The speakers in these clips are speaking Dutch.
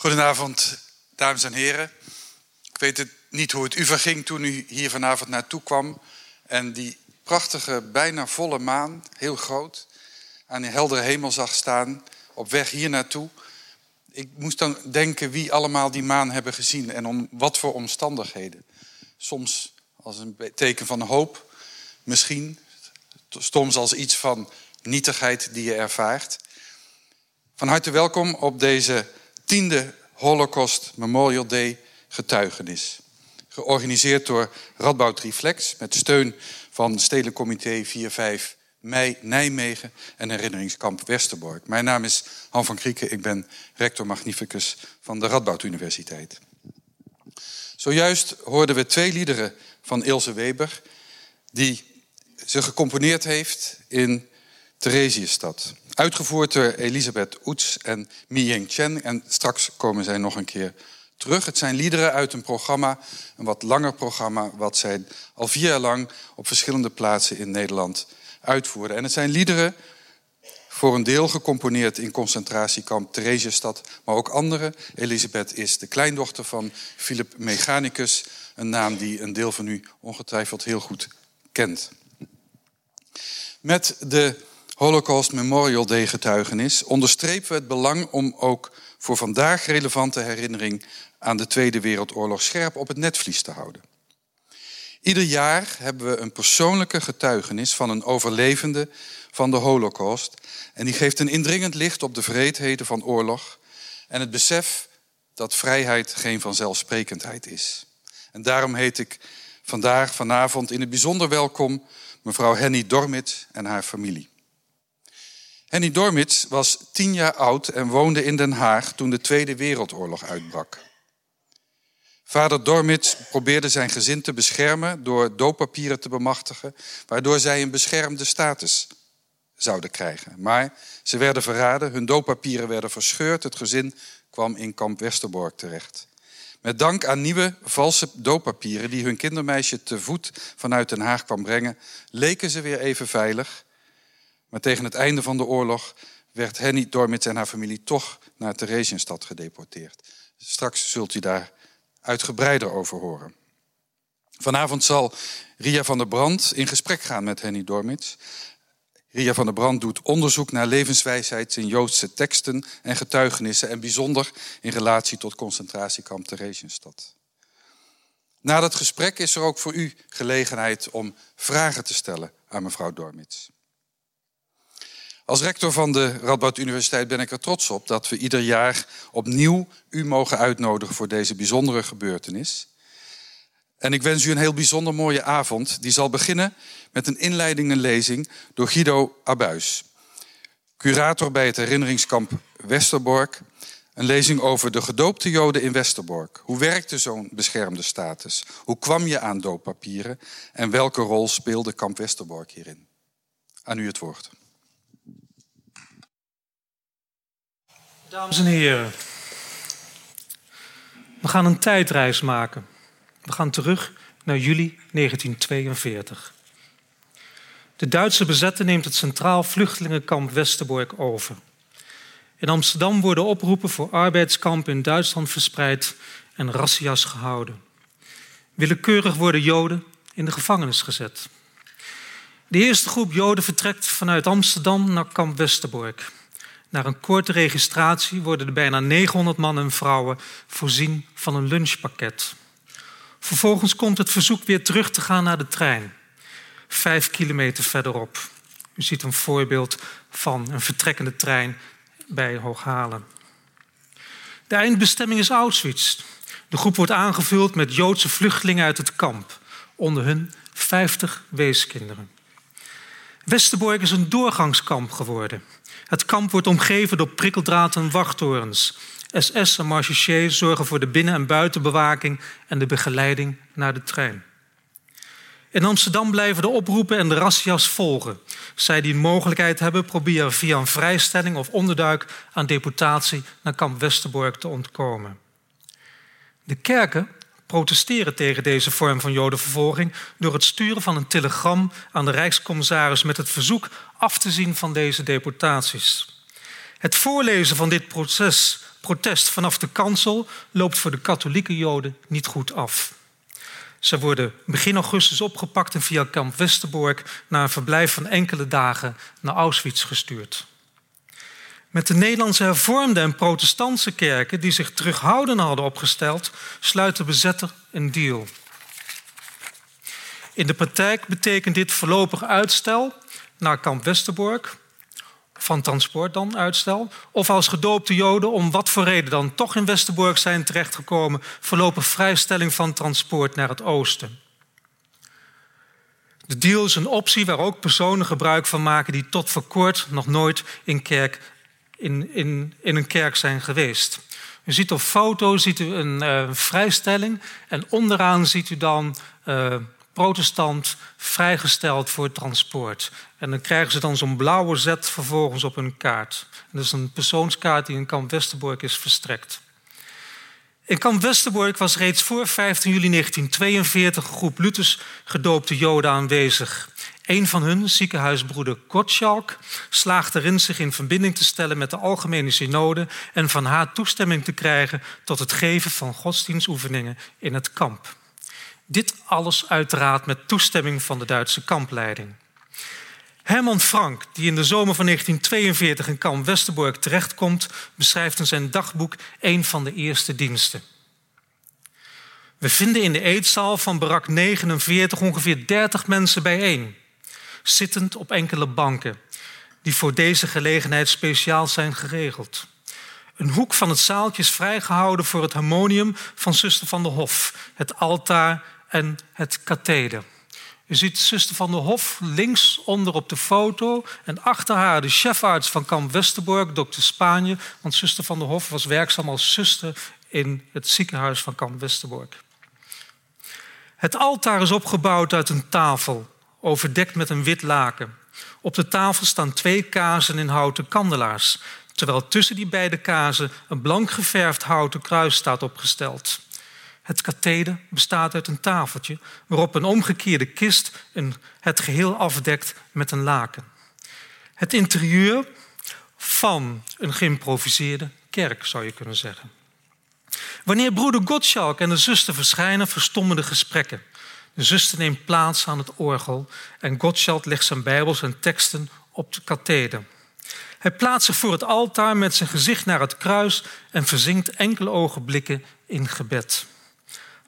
Goedenavond, dames en heren. Ik weet het niet hoe het u verging toen u hier vanavond naartoe kwam en die prachtige, bijna volle maan, heel groot, aan de heldere hemel zag staan op weg hier naartoe. Ik moest dan denken wie allemaal die maan hebben gezien en om wat voor omstandigheden. Soms als een teken van hoop, misschien. Soms als iets van nietigheid die je ervaart. Van harte welkom op deze tiende Holocaust Memorial Day getuigenis. Georganiseerd door Radboud Reflex met steun van Stedelijk Comité 4-5 mei Nijmegen en herinneringskamp Westerbork. Mijn naam is Han van Krieken, ik ben rector magnificus van de Radboud Universiteit. Zojuist hoorden we twee liederen van Ilse Weber, die ze gecomponeerd heeft in Theresienstad. Uitgevoerd door Elisabeth Oets en Mi-Ying Chen. En straks komen zij nog een keer terug. Het zijn liederen uit een programma, een wat langer programma, wat zij al vier jaar lang op verschillende plaatsen in Nederland uitvoerden. En het zijn liederen voor een deel gecomponeerd in concentratiekamp Theresienstad, maar ook andere. Elisabeth is de kleindochter van Philip Mechanicus, een naam die een deel van u ongetwijfeld heel goed kent. Met de Holocaust Memorial Day getuigenis onderstrepen we het belang om ook voor vandaag relevante herinnering aan de Tweede Wereldoorlog scherp op het netvlies te houden. Ieder jaar hebben we een persoonlijke getuigenis van een overlevende van de Holocaust. En die geeft een indringend licht op de vreedheden van oorlog en het besef dat vrijheid geen vanzelfsprekendheid is. En daarom heet ik vandaag, vanavond in het bijzonder welkom mevrouw Henny Dormit en haar familie. Henny Dormits was tien jaar oud en woonde in Den Haag toen de Tweede Wereldoorlog uitbrak. Vader Dormits probeerde zijn gezin te beschermen door dooppapieren te bemachtigen, waardoor zij een beschermde status zouden krijgen. Maar ze werden verraden, hun dooppapieren werden verscheurd, het gezin kwam in kamp Westerbork terecht. Met dank aan nieuwe valse dooppapieren die hun kindermeisje te voet vanuit Den Haag kwam brengen, leken ze weer even veilig maar tegen het einde van de oorlog werd Henny Dormits en haar familie toch naar Theresienstad gedeporteerd. Straks zult u daar uitgebreider over horen. Vanavond zal Ria van der Brand in gesprek gaan met Henny Dormits. Ria van der Brand doet onderzoek naar levenswijsheid in Joodse teksten en getuigenissen en bijzonder in relatie tot concentratiekamp Theresienstad. Na dat gesprek is er ook voor u gelegenheid om vragen te stellen aan mevrouw Dormits. Als rector van de Radboud Universiteit ben ik er trots op dat we ieder jaar opnieuw u mogen uitnodigen voor deze bijzondere gebeurtenis. En ik wens u een heel bijzonder mooie avond. Die zal beginnen met een inleiding en lezing door Guido Abuis, curator bij het herinneringskamp Westerbork. Een lezing over de gedoopte Joden in Westerbork. Hoe werkte zo'n beschermde status? Hoe kwam je aan dooppapieren? En welke rol speelde kamp Westerbork hierin? Aan u het woord. Dames en heren, we gaan een tijdreis maken. We gaan terug naar juli 1942. De Duitse bezetter neemt het Centraal Vluchtelingenkamp Westerbork over. In Amsterdam worden oproepen voor arbeidskampen in Duitsland verspreid en razzia's gehouden. Willekeurig worden Joden in de gevangenis gezet. De eerste groep Joden vertrekt vanuit Amsterdam naar kamp Westerbork. Na een korte registratie worden de bijna 900 mannen en vrouwen voorzien van een lunchpakket. Vervolgens komt het verzoek weer terug te gaan naar de trein. Vijf kilometer verderop. U ziet een voorbeeld van een vertrekkende trein bij Hooghalen. De eindbestemming is Auschwitz. De groep wordt aangevuld met Joodse vluchtelingen uit het kamp. Onder hun 50 weeskinderen. Westerbork is een doorgangskamp geworden. Het kamp wordt omgeven door prikkeldraad en wachttorens. SS en marechaussee zorgen voor de binnen- en buitenbewaking en de begeleiding naar de trein. In Amsterdam blijven de oproepen en de rassia's volgen. Zij die een mogelijkheid hebben, proberen via een vrijstelling of onderduik aan deportatie naar kamp Westerbork te ontkomen. De kerken protesteren tegen deze vorm van jodenvervolging door het sturen van een telegram aan de Rijkscommissaris met het verzoek af te zien van deze deportaties. Het voorlezen van dit proces protest vanaf de kansel loopt voor de katholieke Joden niet goed af. Ze worden begin augustus opgepakt en via kamp Westerbork na een verblijf van enkele dagen naar Auschwitz gestuurd. Met de Nederlandse hervormde en protestantse kerken die zich terughoudend hadden opgesteld, sluit de bezetter een deal. In de praktijk betekent dit voorlopig uitstel naar kamp Westerbork, van transport dan uitstel, of als gedoopte Joden om wat voor reden dan toch in Westerbork zijn terechtgekomen, voorlopig vrijstelling van transport naar het oosten. De deal is een optie waar ook personen gebruik van maken die tot voor kort nog nooit in, kerk, in, in, in een kerk zijn geweest. U ziet op foto ziet u een uh, vrijstelling en onderaan ziet u dan uh, protestant vrijgesteld voor transport. En dan krijgen ze dan zo'n blauwe zet vervolgens op hun kaart. Dat is een persoonskaart die in kamp Westerbork is verstrekt. In kamp Westerbork was reeds voor 15 juli 1942 een groep Luthers gedoopte Joden aanwezig. Een van hun, ziekenhuisbroeder Gottschalk, slaagt erin zich in verbinding te stellen met de Algemene Synode en van haar toestemming te krijgen tot het geven van godsdienstoefeningen in het kamp. Dit alles uiteraard met toestemming van de Duitse kampleiding. Herman Frank, die in de zomer van 1942 in kamp Westerbork terechtkomt, beschrijft in zijn dagboek een van de eerste diensten. We vinden in de eetzaal van barak 49 ongeveer 30 mensen bijeen, zittend op enkele banken, die voor deze gelegenheid speciaal zijn geregeld. Een hoek van het zaaltje is vrijgehouden voor het harmonium van zuster van der Hof, het altaar en het katheder. Je ziet zuster van der Hof links onder op de foto en achter haar de chefarts van kamp Westerbork, dokter Spanje, want zuster van der Hof was werkzaam als zuster in het ziekenhuis van kamp Westerbork. Het altaar is opgebouwd uit een tafel, overdekt met een wit laken. Op de tafel staan twee kazen in houten kandelaars, terwijl tussen die beide kazen een blank geverfd houten kruis staat opgesteld. Het katheder bestaat uit een tafeltje waarop een omgekeerde kist het geheel afdekt met een laken. Het interieur van een geïmproviseerde kerk, zou je kunnen zeggen. Wanneer broeder Gottschalk en de zuster verschijnen, verstommen de gesprekken. De zuster neemt plaats aan het orgel en Gottschalk legt zijn bijbels en teksten op de katheder. Hij plaatst zich voor het altaar met zijn gezicht naar het kruis en verzinkt enkele ogenblikken in gebed.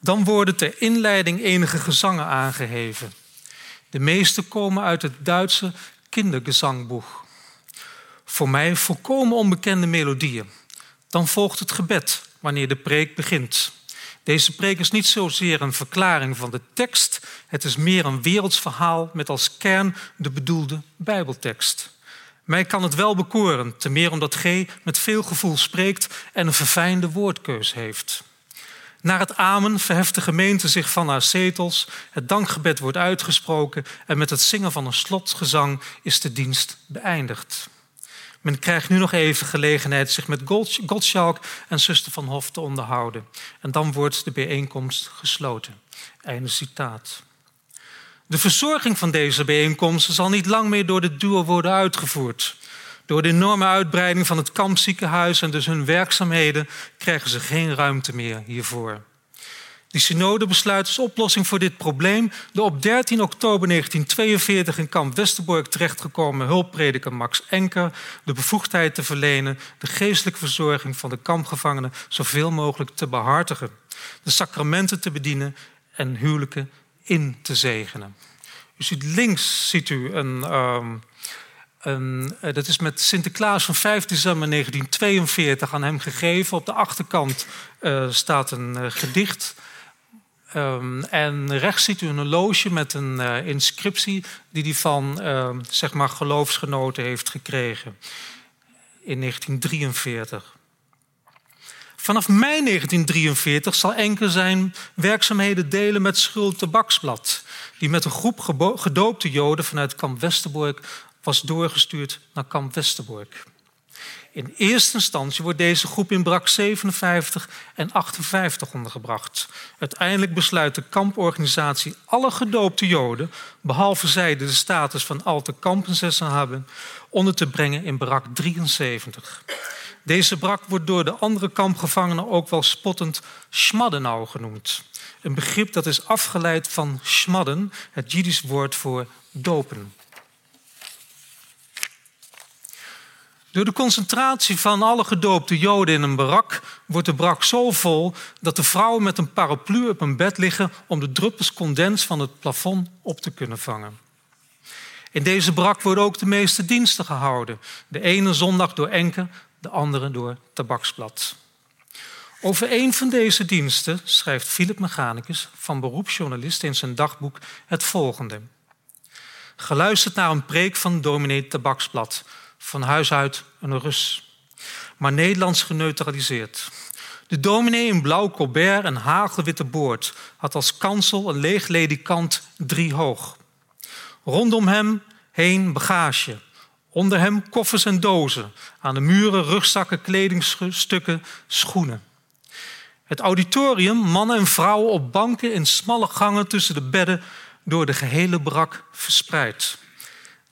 Dan worden ter inleiding enige gezangen aangeheven. De meeste komen uit het Duitse kindergezangboek. Voor mij volkomen onbekende melodieën. Dan volgt het gebed wanneer de preek begint. Deze preek is niet zozeer een verklaring van de tekst, het is meer een werelds verhaal met als kern de bedoelde Bijbeltekst. Mij kan het wel bekoren, te meer omdat G met veel gevoel spreekt en een verfijnde woordkeus heeft. Naar het amen verheft de gemeente zich van haar zetels, het dankgebed wordt uitgesproken en met het zingen van een slotgezang is de dienst beëindigd. Men krijgt nu nog even gelegenheid zich met Gottschalk en zuster van Hof te onderhouden. En dan wordt de bijeenkomst gesloten. Einde citaat. De verzorging van deze bijeenkomsten zal niet lang meer door de duo worden uitgevoerd. Door de enorme uitbreiding van het kampziekenhuis en dus hun werkzaamheden krijgen ze geen ruimte meer hiervoor. De synode besluit als oplossing voor dit probleem de op 13 oktober 1942 in kamp Westerbork terechtgekomen hulpprediker Max Enker de bevoegdheid te verlenen de geestelijke verzorging van de kampgevangenen zoveel mogelijk te behartigen, de sacramenten te bedienen en huwelijken in te zegenen. U ziet links ziet u een, een, uh, dat is met Sinterklaas van 5 december 1942 aan hem gegeven. Op de achterkant uh, staat een uh, gedicht. Um, en rechts ziet u een horloge met een inscriptie die hij van ehm, zeg maar geloofsgenoten heeft gekregen in 1943. Vanaf mei 1943 zal Enke zijn werkzaamheden delen met Schulte Baksblad, die met een groep gedoopte Joden vanuit kamp Westerbork was doorgestuurd naar kamp Westerbork. In eerste instantie wordt deze groep in brak 57 en 58 ondergebracht. Uiteindelijk besluit de kamporganisatie alle gedoopte Joden, behalve zij die de status van alte kampenzessen hebben, onder te brengen in brak 73. Deze brak wordt door de andere kampgevangenen ook wel spottend schmaddenau genoemd. Een begrip dat is afgeleid van schmadden, het Jiddisch woord voor dopen. Door de concentratie van alle gedoopte Joden in een barak wordt de brak zo vol dat de vrouwen met een paraplu op een bed liggen om de druppels condens van het plafond op te kunnen vangen. In deze brak worden ook de meeste diensten gehouden. De ene zondag door Enke, de andere door Tabaksblad. Over een van deze diensten schrijft Philip Mechanicus, van beroepsjournalist, in zijn dagboek het volgende. Geluisterd naar een preek van dominee Tabaksblad, van huis uit een Rus, maar Nederlands geneutraliseerd. De dominee in blauw colbert en hagelwitte boord had als kansel een leeg ledikant drie hoog. Rondom hem heen bagage. Onder hem koffers en dozen. Aan de muren rugzakken, kledingstukken, schoenen. Het auditorium, mannen en vrouwen op banken in smalle gangen tussen de bedden, door de gehele brak verspreid.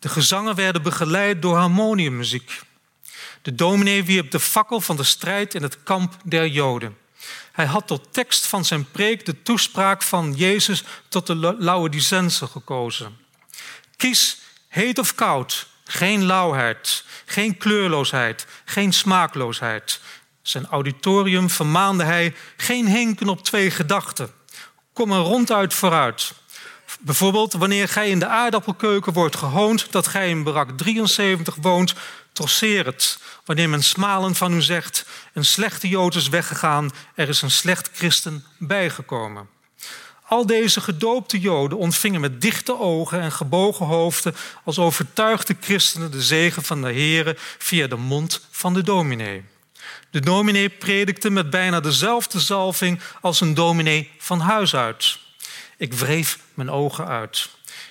De gezangen werden begeleid door harmoniummuziek. De dominee wierp de fakkel van de strijd in het kamp der Joden. Hij had tot tekst van zijn preek de toespraak van Jezus tot de Laodicense gekozen. Kies heet of koud, geen lauwheid, geen kleurloosheid, geen smaakloosheid. Zijn auditorium vermaande hij geen hinken op twee gedachten. Kom er ronduit vooruit. Bijvoorbeeld wanneer gij in de aardappelkeuken wordt gehoond dat gij in barak 73 woont, trosseer het. Wanneer men smalend van u zegt, een slechte Jood is weggegaan, er is een slecht christen bijgekomen. Al deze gedoopte Joden ontvingen met dichte ogen en gebogen hoofden als overtuigde christenen de zegen van de Here via de mond van de dominee. De dominee predikte met bijna dezelfde zalving als een dominee van huis uit. Ik wreef mijn ogen uit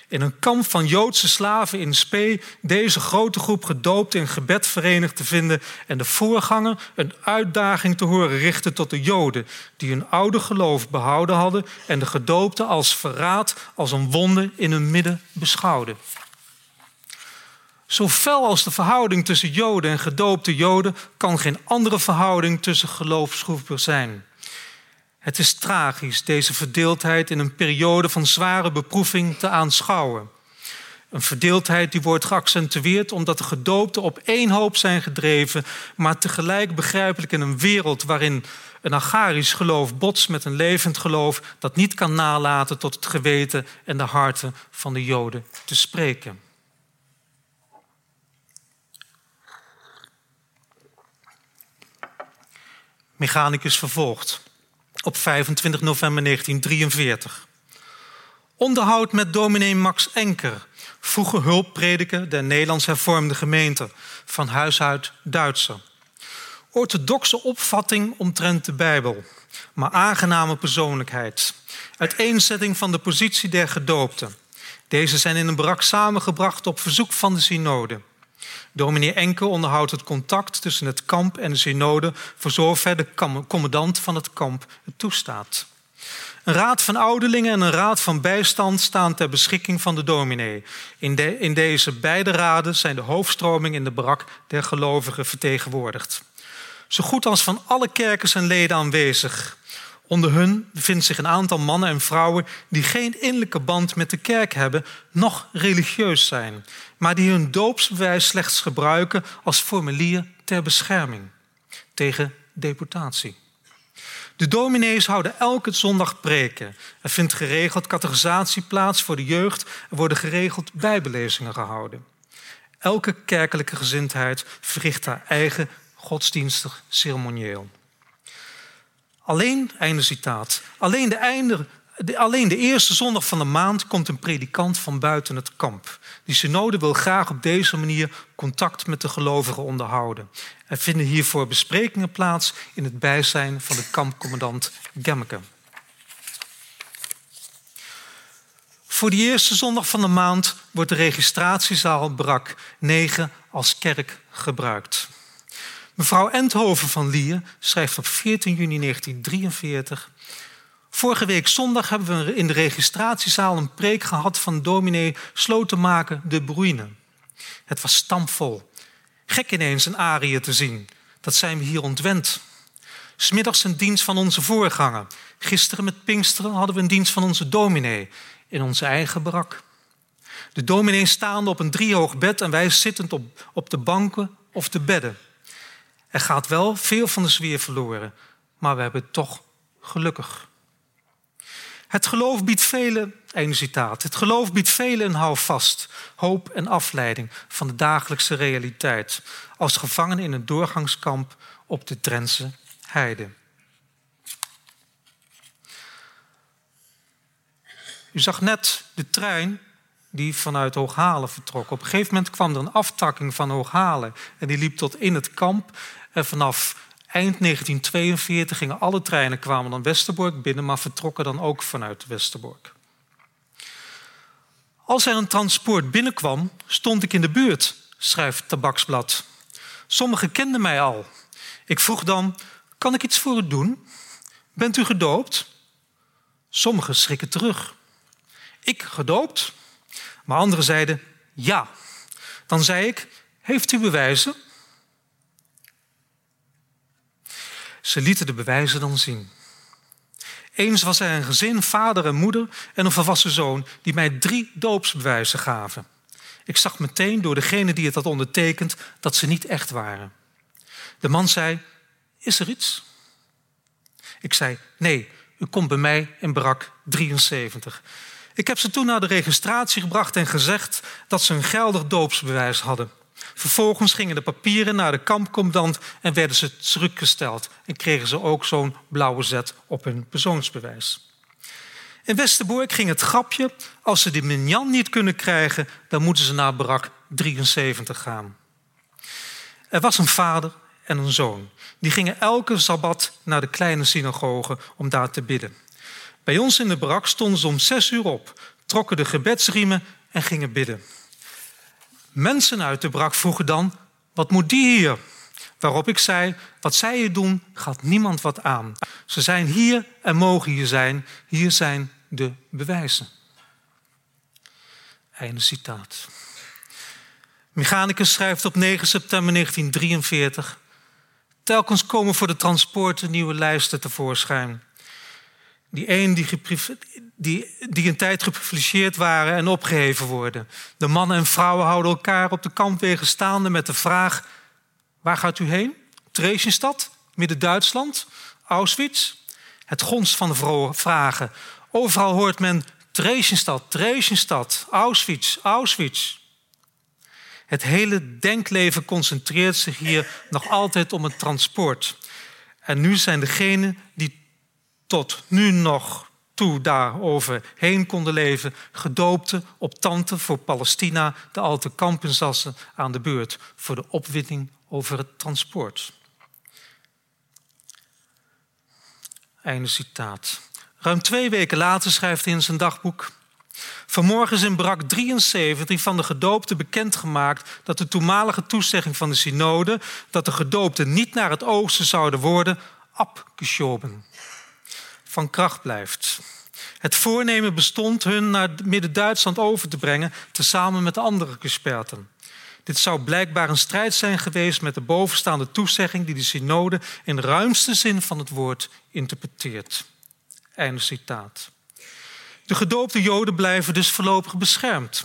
in een kamp van Joodse slaven in Spee deze grote groep gedoopt in gebed verenigd te vinden en de voorganger een uitdaging te horen richten tot de Joden die hun oude geloof behouden hadden en de gedoopten als verraad, als een wonde in hun midden beschouwden. Zo fel als de verhouding tussen Joden en gedoopte Joden kan geen andere verhouding tussen geloofsgroepen zijn. Het is tragisch deze verdeeldheid in een periode van zware beproeving te aanschouwen. Een verdeeldheid die wordt geaccentueerd omdat de gedoopten op één hoop zijn gedreven, maar tegelijk begrijpelijk in een wereld waarin een agarisch geloof botst met een levend geloof dat niet kan nalaten tot het geweten en de harten van de Joden te spreken. Mechanicus vervolgt op 25 november 1943. Onderhoud met dominee Max Enker, vroeger hulpprediker der Nederlands hervormde gemeente, van huis uit Duitser. Orthodoxe opvatting omtrent de Bijbel, maar aangename persoonlijkheid. Uiteenzetting van de positie der gedoopten. Deze zijn in een brak samengebracht op verzoek van de synode. Dominee Enke onderhoudt het contact tussen het kamp en de synode, voor zover de commandant van het kamp het toestaat. Een raad van ouderlingen en een raad van bijstand staan ter beschikking van de dominee. In, in deze beide raden zijn de hoofdstroming in de barak der gelovigen vertegenwoordigd. Zo goed als van alle kerken zijn leden aanwezig. Onder hun bevindt zich een aantal mannen en vrouwen die geen innerlijke band met de kerk hebben, noch religieus zijn, maar die hun doopsbewijs slechts gebruiken als formulier ter bescherming tegen deportatie. De dominees houden elke zondag preken. Er vindt geregeld categorisatie plaats voor de jeugd. Er worden geregeld bijbelezingen gehouden. Elke kerkelijke gezindheid verricht haar eigen godsdienstig ceremonieel. Alleen, einde citaat, alleen de, einde, alleen de eerste zondag van de maand komt een predikant van buiten het kamp. Die synode wil graag op deze manier contact met de gelovigen onderhouden. Er vinden hiervoor besprekingen plaats in het bijzijn van de kampcommandant Gemmeke. Voor de eerste zondag van de maand wordt de registratiezaal Brak 9 als kerk gebruikt. Mevrouw Enthoven van Lier schrijft op 14 juni 1943. Vorige week zondag hebben we in de registratiezaal een preek gehad van dominee Slotenmaker de Bruine. Het was stampvol. Gek ineens een arie te zien. Dat zijn we hier ontwend. Smiddags een dienst van onze voorganger. Gisteren met Pinksteren hadden we een dienst van onze dominee in onze eigen barak. De dominee staande op een driehoog bed en wij zittend op, op de banken of de bedden. Er gaat wel veel van de sfeer verloren, maar we hebben het toch gelukkig. Het geloof biedt velen, een citaat, het geloof biedt velen een houvast, hoop en afleiding van de dagelijkse realiteit, als gevangen in een doorgangskamp op de Drentse heide. U zag net de trein die vanuit Hooghalen vertrok. Op een gegeven moment kwam er een aftakking van Hooghalen en die liep tot in het kamp. En vanaf eind 1942 gingen alle treinen kwamen dan Westerbork binnen, maar vertrokken dan ook vanuit Westerbork. Als er een transport binnenkwam, stond ik in de buurt, schrijft Tabaksblad. Sommigen kenden mij al. Ik vroeg dan: Kan ik iets voor u doen? Bent u gedoopt? Sommigen schrikken terug. Ik gedoopt? Maar anderen zeiden ja. Dan zei ik: Heeft u bewijzen? Ze lieten de bewijzen dan zien. Eens was er een gezin, vader en moeder en een volwassen zoon, die mij drie doopsbewijzen gaven. Ik zag meteen door degene die het had ondertekend dat ze niet echt waren. De man zei: Is er iets? Ik zei: Nee, u komt bij mij in Barak 73. Ik heb ze toen naar de registratie gebracht en gezegd dat ze een geldig doopsbewijs hadden. Vervolgens gingen de papieren naar de kampcommandant en werden ze teruggesteld. En kregen ze ook zo'n blauwe zet op hun persoonsbewijs. In Westerbork ging het grapje: als ze de minjan niet kunnen krijgen, dan moeten ze naar Barak 73 gaan. Er was een vader en een zoon. Die gingen elke sabbat naar de kleine synagoge om daar te bidden. Bij ons in de barak stonden ze om zes uur op, trokken de gebedsriemen en gingen bidden. Mensen uit de brak vroegen dan: Wat moet die hier? Waarop ik zei: Wat zij hier doen, gaat niemand wat aan. Ze zijn hier en mogen hier zijn. Hier zijn de bewijzen. Einde citaat. Mechanicus schrijft op 9 september 1943. Telkens komen voor de transporten nieuwe lijsten tevoorschijn. Die een die, die, die een tijd geprivilegeerd waren en opgeheven worden. De mannen en vrouwen houden elkaar op de kampwegen staande met de vraag: waar gaat u heen? Theresienstad? Midden-Duitsland? Auschwitz? Het gonst van de vragen. Overal hoort men Theresienstad, Theresienstad, Auschwitz, Auschwitz. Het hele denkleven concentreert zich hier nog altijd om het transport. En nu zijn degenen die tot nu nog toe daarover heen konden leven, gedoopte op tante voor Palestina, de alte kampensassen aan de beurt voor de opwinding over het transport. Einde citaat. Ruim twee weken later schrijft hij in zijn dagboek. Vanmorgen is in Brak 73 van de gedoopten bekendgemaakt dat de toenmalige toezegging van de synode dat de gedoopten niet naar het oosten zouden worden, abgeschoben van kracht blijft. Het voornemen bestond hun naar Midden-Duitsland over te brengen, tezamen met de andere gesperten. Dit zou blijkbaar een strijd zijn geweest met de bovenstaande toezegging die de synode in de ruimste zin van het woord interpreteert. Einde citaat. De gedoopte Joden blijven dus voorlopig beschermd.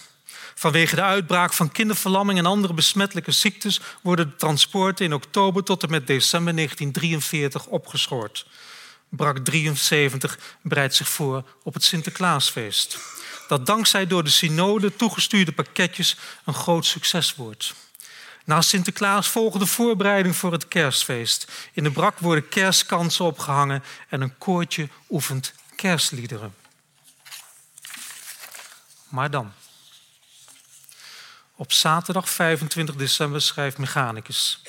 Vanwege de uitbraak van kinderverlamming en andere besmettelijke ziektes worden de transporten in oktober tot en met december 1943 opgeschort. Brak 73 bereidt zich voor op het Sinterklaasfeest. Dat dankzij door de synode toegestuurde pakketjes een groot succes wordt. Na Sinterklaas volgen de voorbereiding voor het kerstfeest. In de brak worden kerstkansen opgehangen en een koortje oefent kerstliederen. Maar dan. Op zaterdag 25 december schrijft Mechanicus.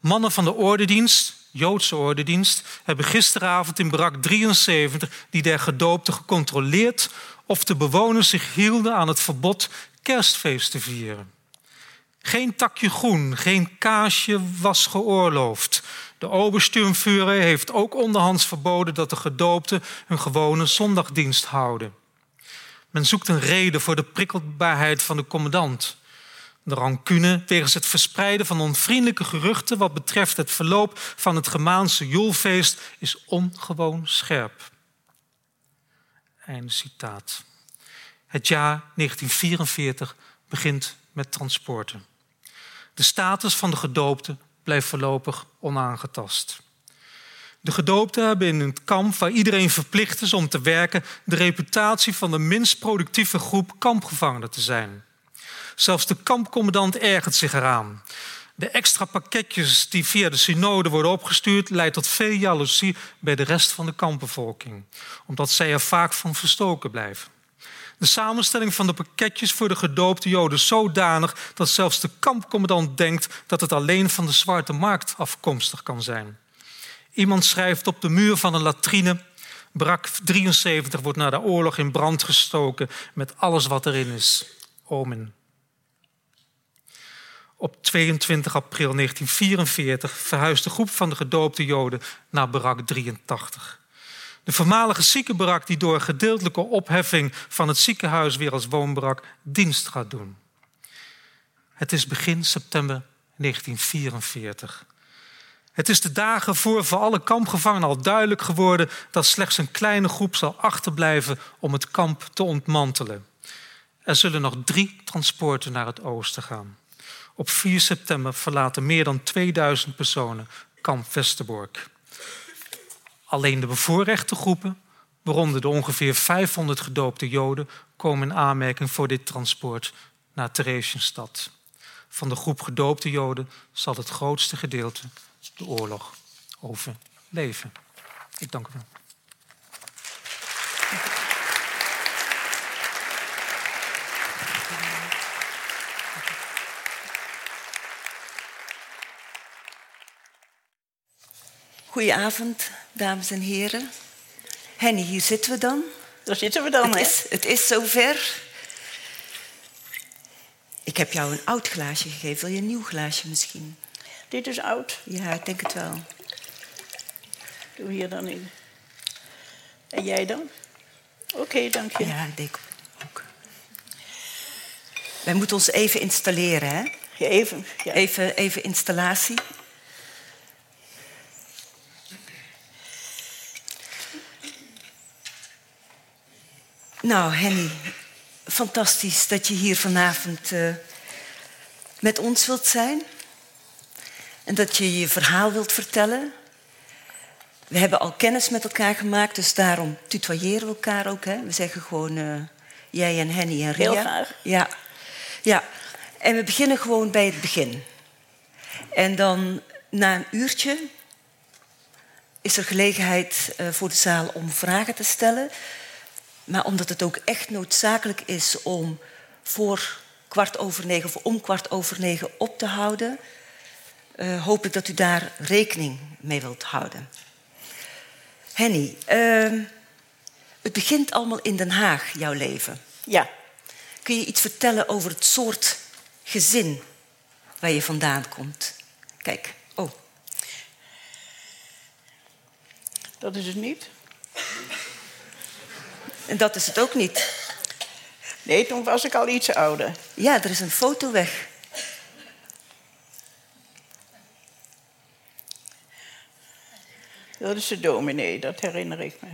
Mannen van de ordendienst Joodse ordendienst hebben gisteravond in Barak 73 die der gedoopten gecontroleerd of de bewoners zich hielden aan het verbod kerstfeest te vieren. Geen takje groen, geen kaasje was geoorloofd. De Obersturmführer heeft ook onderhands verboden dat de gedoopten hun gewone zondagdienst houden. Men zoekt een reden voor de prikkelbaarheid van de commandant. De rancune wegens het verspreiden van onvriendelijke geruchten wat betreft het verloop van het Gemaanse Joelfeest is ongewoon scherp. Einde citaat. Het jaar 1944 begint met transporten. De status van de gedoopten blijft voorlopig onaangetast. De gedoopten hebben in een kamp waar iedereen verplicht is om te werken de reputatie van de minst productieve groep kampgevangenen te zijn. Zelfs de kampcommandant ergert zich eraan. De extra pakketjes die via de synode worden opgestuurd, leidt tot veel jaloezie bij de rest van de kampbevolking, omdat zij er vaak van verstoken blijven. De samenstelling van de pakketjes voor de gedoopte Joden zodanig dat zelfs de kampcommandant denkt dat het alleen van de zwarte markt afkomstig kan zijn. Iemand schrijft op de muur van een latrine: Brak 73 wordt na de oorlog in brand gestoken met alles wat erin is. Omen. Op 22 april 1944 verhuist de groep van de gedoopte Joden naar barak 83. De voormalige ziekenbarak die door gedeeltelijke opheffing van het ziekenhuis weer als woonbarak dienst gaat doen. Het is begin september 1944. Het is de dagen voor voor alle kampgevangenen al duidelijk geworden dat slechts een kleine groep zal achterblijven om het kamp te ontmantelen. Er zullen nog drie transporten naar het oosten gaan. Op 4 september verlaten meer dan 2000 personen kamp Westerbork. Alleen de bevoorrechte groepen, waaronder de ongeveer 500 gedoopte Joden, komen in aanmerking voor dit transport naar Theresienstad. Van de groep gedoopte Joden zal het grootste gedeelte de oorlog overleven. Ik dank u wel. Goedenavond, dames en heren. Henny, hier zitten we dan. Daar zitten we dan, het hè? Is, het is zover. Ik heb jou een oud glaasje gegeven. Wil je een nieuw glaasje misschien? Dit is oud. Ja, ik denk het wel. Doe hier dan in. En jij dan? Oké, dank je. Ja, ik denk ook. Wij moeten ons even installeren, hè? Even. Ja. Even, even installatie. Nou, Henny, fantastisch dat je hier vanavond uh, met ons wilt zijn. En dat je je verhaal wilt vertellen. We hebben al kennis met elkaar gemaakt, dus daarom tutoyeren we elkaar ook. Hè? We zeggen gewoon uh, jij en Henny en Ria. Heel graag. Ja. ja. En we beginnen gewoon bij het begin. En dan na een uurtje is er gelegenheid uh, voor de zaal om vragen te stellen. Maar omdat het ook echt noodzakelijk is om voor kwart over negen of om kwart over negen op te houden, uh, hoop ik dat u daar rekening mee wilt houden. Henny, uh, het begint allemaal in Den Haag, jouw leven. Ja. Kun je iets vertellen over het soort gezin waar je vandaan komt? Kijk, oh. Dat is het niet. En dat is het ook niet. Nee, toen was ik al iets ouder. Ja, er is een foto weg. Dat is de dominee, dat herinner ik me.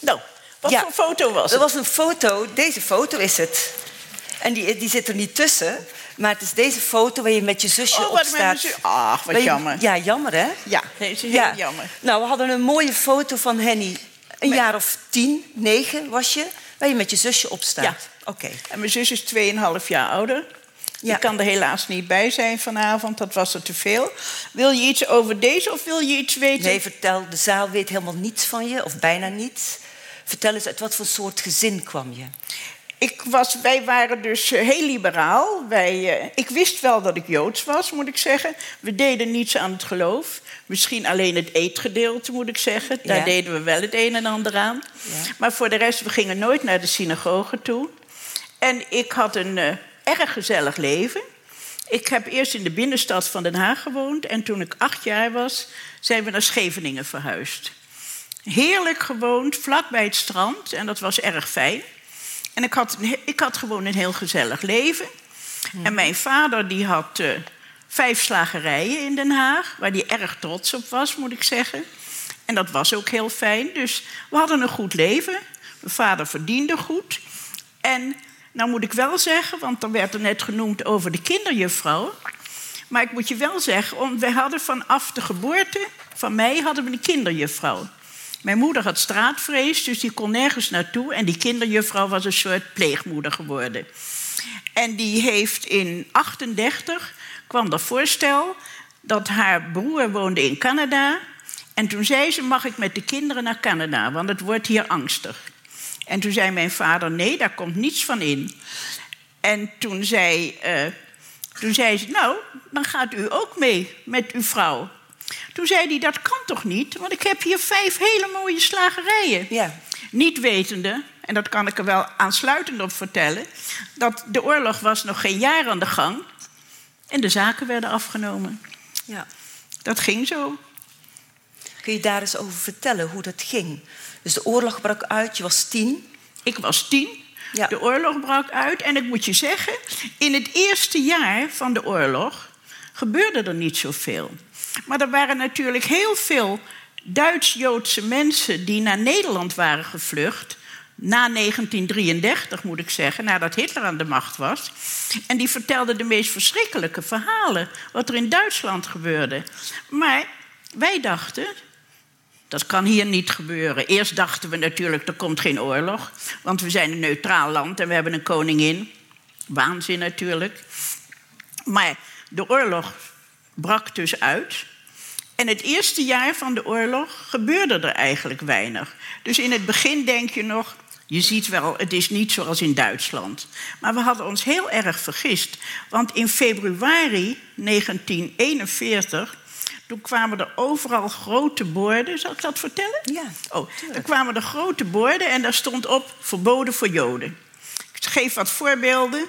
Nou, wat Ja, voor foto was Er het? was een foto, deze foto is het. En die, die zit er niet tussen. Maar het is deze foto waar je met je zusje Oh, op staat. zus- Ach, wat je- jammer. Ja, jammer hè? Ja, deze is heel Ja. jammer. Nou, we hadden een mooie foto van Henny. Een jaar of tien, negen was je. Waar je met je zusje op staat. Ja. Oké. En mijn zus is 2,5 jaar ouder. Ja. Ik kan er helaas niet bij zijn vanavond, dat was er te veel. Wil je iets over deze of wil je iets weten? Nee, vertel, de zaal weet helemaal niets van je, of bijna niets. Vertel eens, uit wat voor soort gezin kwam je? Ik was, wij waren dus eh, heel liberaal. Wij, eh, ik wist wel dat ik Joods was, moet ik zeggen. We deden niets aan het geloof. Misschien alleen het eetgedeelte, moet ik zeggen. Daar Ja. deden we wel het een en ander aan. Ja. Maar voor de rest, we gingen nooit naar de synagoge toe. En ik had een eh, erg gezellig leven. Ik heb eerst in de binnenstad van Den Haag gewoond. En toen ik acht jaar was, zijn we naar Scheveningen verhuisd. Heerlijk gewoond, vlak bij het strand. En dat was erg fijn. En ik had, ik had gewoon een heel gezellig leven. En mijn vader die had uh, vijf slagerijen in Den Haag, waar hij erg trots op was, moet ik zeggen. En dat was ook heel fijn. Dus we hadden een goed leven. Mijn vader verdiende goed. En nou moet ik wel zeggen, want er werd er net genoemd over de kinderjuffrouw. Maar ik moet je wel zeggen, wij hadden vanaf de geboorte van mij hadden we een kinderjuffrouw. Mijn moeder had straatvrees, dus die kon nergens naartoe. En die kinderjuffrouw was een soort pleegmoeder geworden. En die heeft in 38 kwam er voorstel dat haar broer woonde in Canada. En toen zei ze: Mag ik met de kinderen naar Canada? Want het wordt hier angstig. En toen zei mijn vader: Nee, daar komt niets van in. En toen zei, uh, toen zei ze: Nou, dan gaat u ook mee met uw vrouw. Toen zei hij, dat kan toch niet? Want ik heb hier vijf hele mooie slagerijen. Ja. Niet wetende, en dat kan ik er wel aansluitend op vertellen... dat de oorlog was nog geen jaar aan de gang... en de zaken werden afgenomen. Ja. Dat ging zo. Kun je daar eens over vertellen hoe dat ging? Dus de oorlog brak uit, je was tien. Ik was tien. Ja. De oorlog brak uit. En ik moet je zeggen, in het eerste jaar van de oorlog gebeurde er niet zoveel. Maar er waren natuurlijk heel veel Duits-Joodse mensen die naar Nederland waren gevlucht. Na 1933 moet ik zeggen, nadat Hitler aan de macht was. En die vertelden de meest verschrikkelijke verhalen. Wat er in Duitsland gebeurde. Maar wij dachten, dat kan hier niet gebeuren. Eerst dachten we natuurlijk, er komt geen oorlog. Want we zijn een neutraal land en we hebben een koningin. Waanzin natuurlijk. Maar de oorlog brak dus uit. En het eerste jaar van de oorlog gebeurde er eigenlijk weinig. Dus in het begin denk je nog, je ziet wel, het is niet zoals in Duitsland. Maar we hadden ons heel erg vergist. Want in februari 1941, toen kwamen er overal grote borden. Zal ik dat vertellen? Ja. Oh, er kwamen er grote borden en daar stond op verboden voor Joden. Ik geef wat voorbeelden.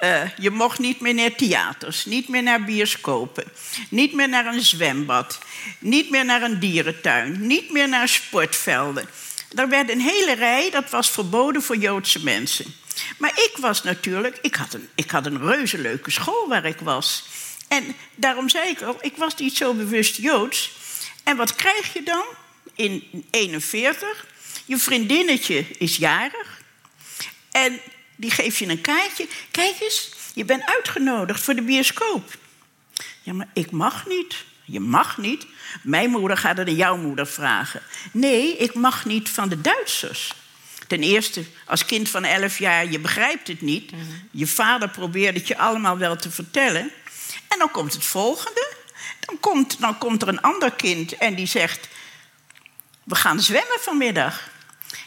Uh, je mocht niet meer naar theaters, niet meer naar bioscopen, niet meer naar een zwembad, niet meer naar een dierentuin, niet meer naar sportvelden. Er werd een hele rij, dat was verboden voor Joodse mensen. Maar ik was natuurlijk, ik had een, ik had een reuze leuke school waar ik was. En daarom zei ik al, ik was niet zo bewust Joods. En wat krijg je dan in 41? Je vriendinnetje is jarig. En die geeft je een kaartje. Kijk eens, je bent uitgenodigd voor de bioscoop. Ja, maar ik mag niet. Je mag niet. Mijn moeder gaat het aan jouw moeder vragen. Nee, ik mag niet van de Duitsers. Ten eerste, als kind van 11 jaar, je begrijpt het niet. Je vader probeert het je allemaal wel te vertellen. En dan komt het volgende. Dan komt, dan komt er een ander kind en die zegt... we gaan zwemmen vanmiddag.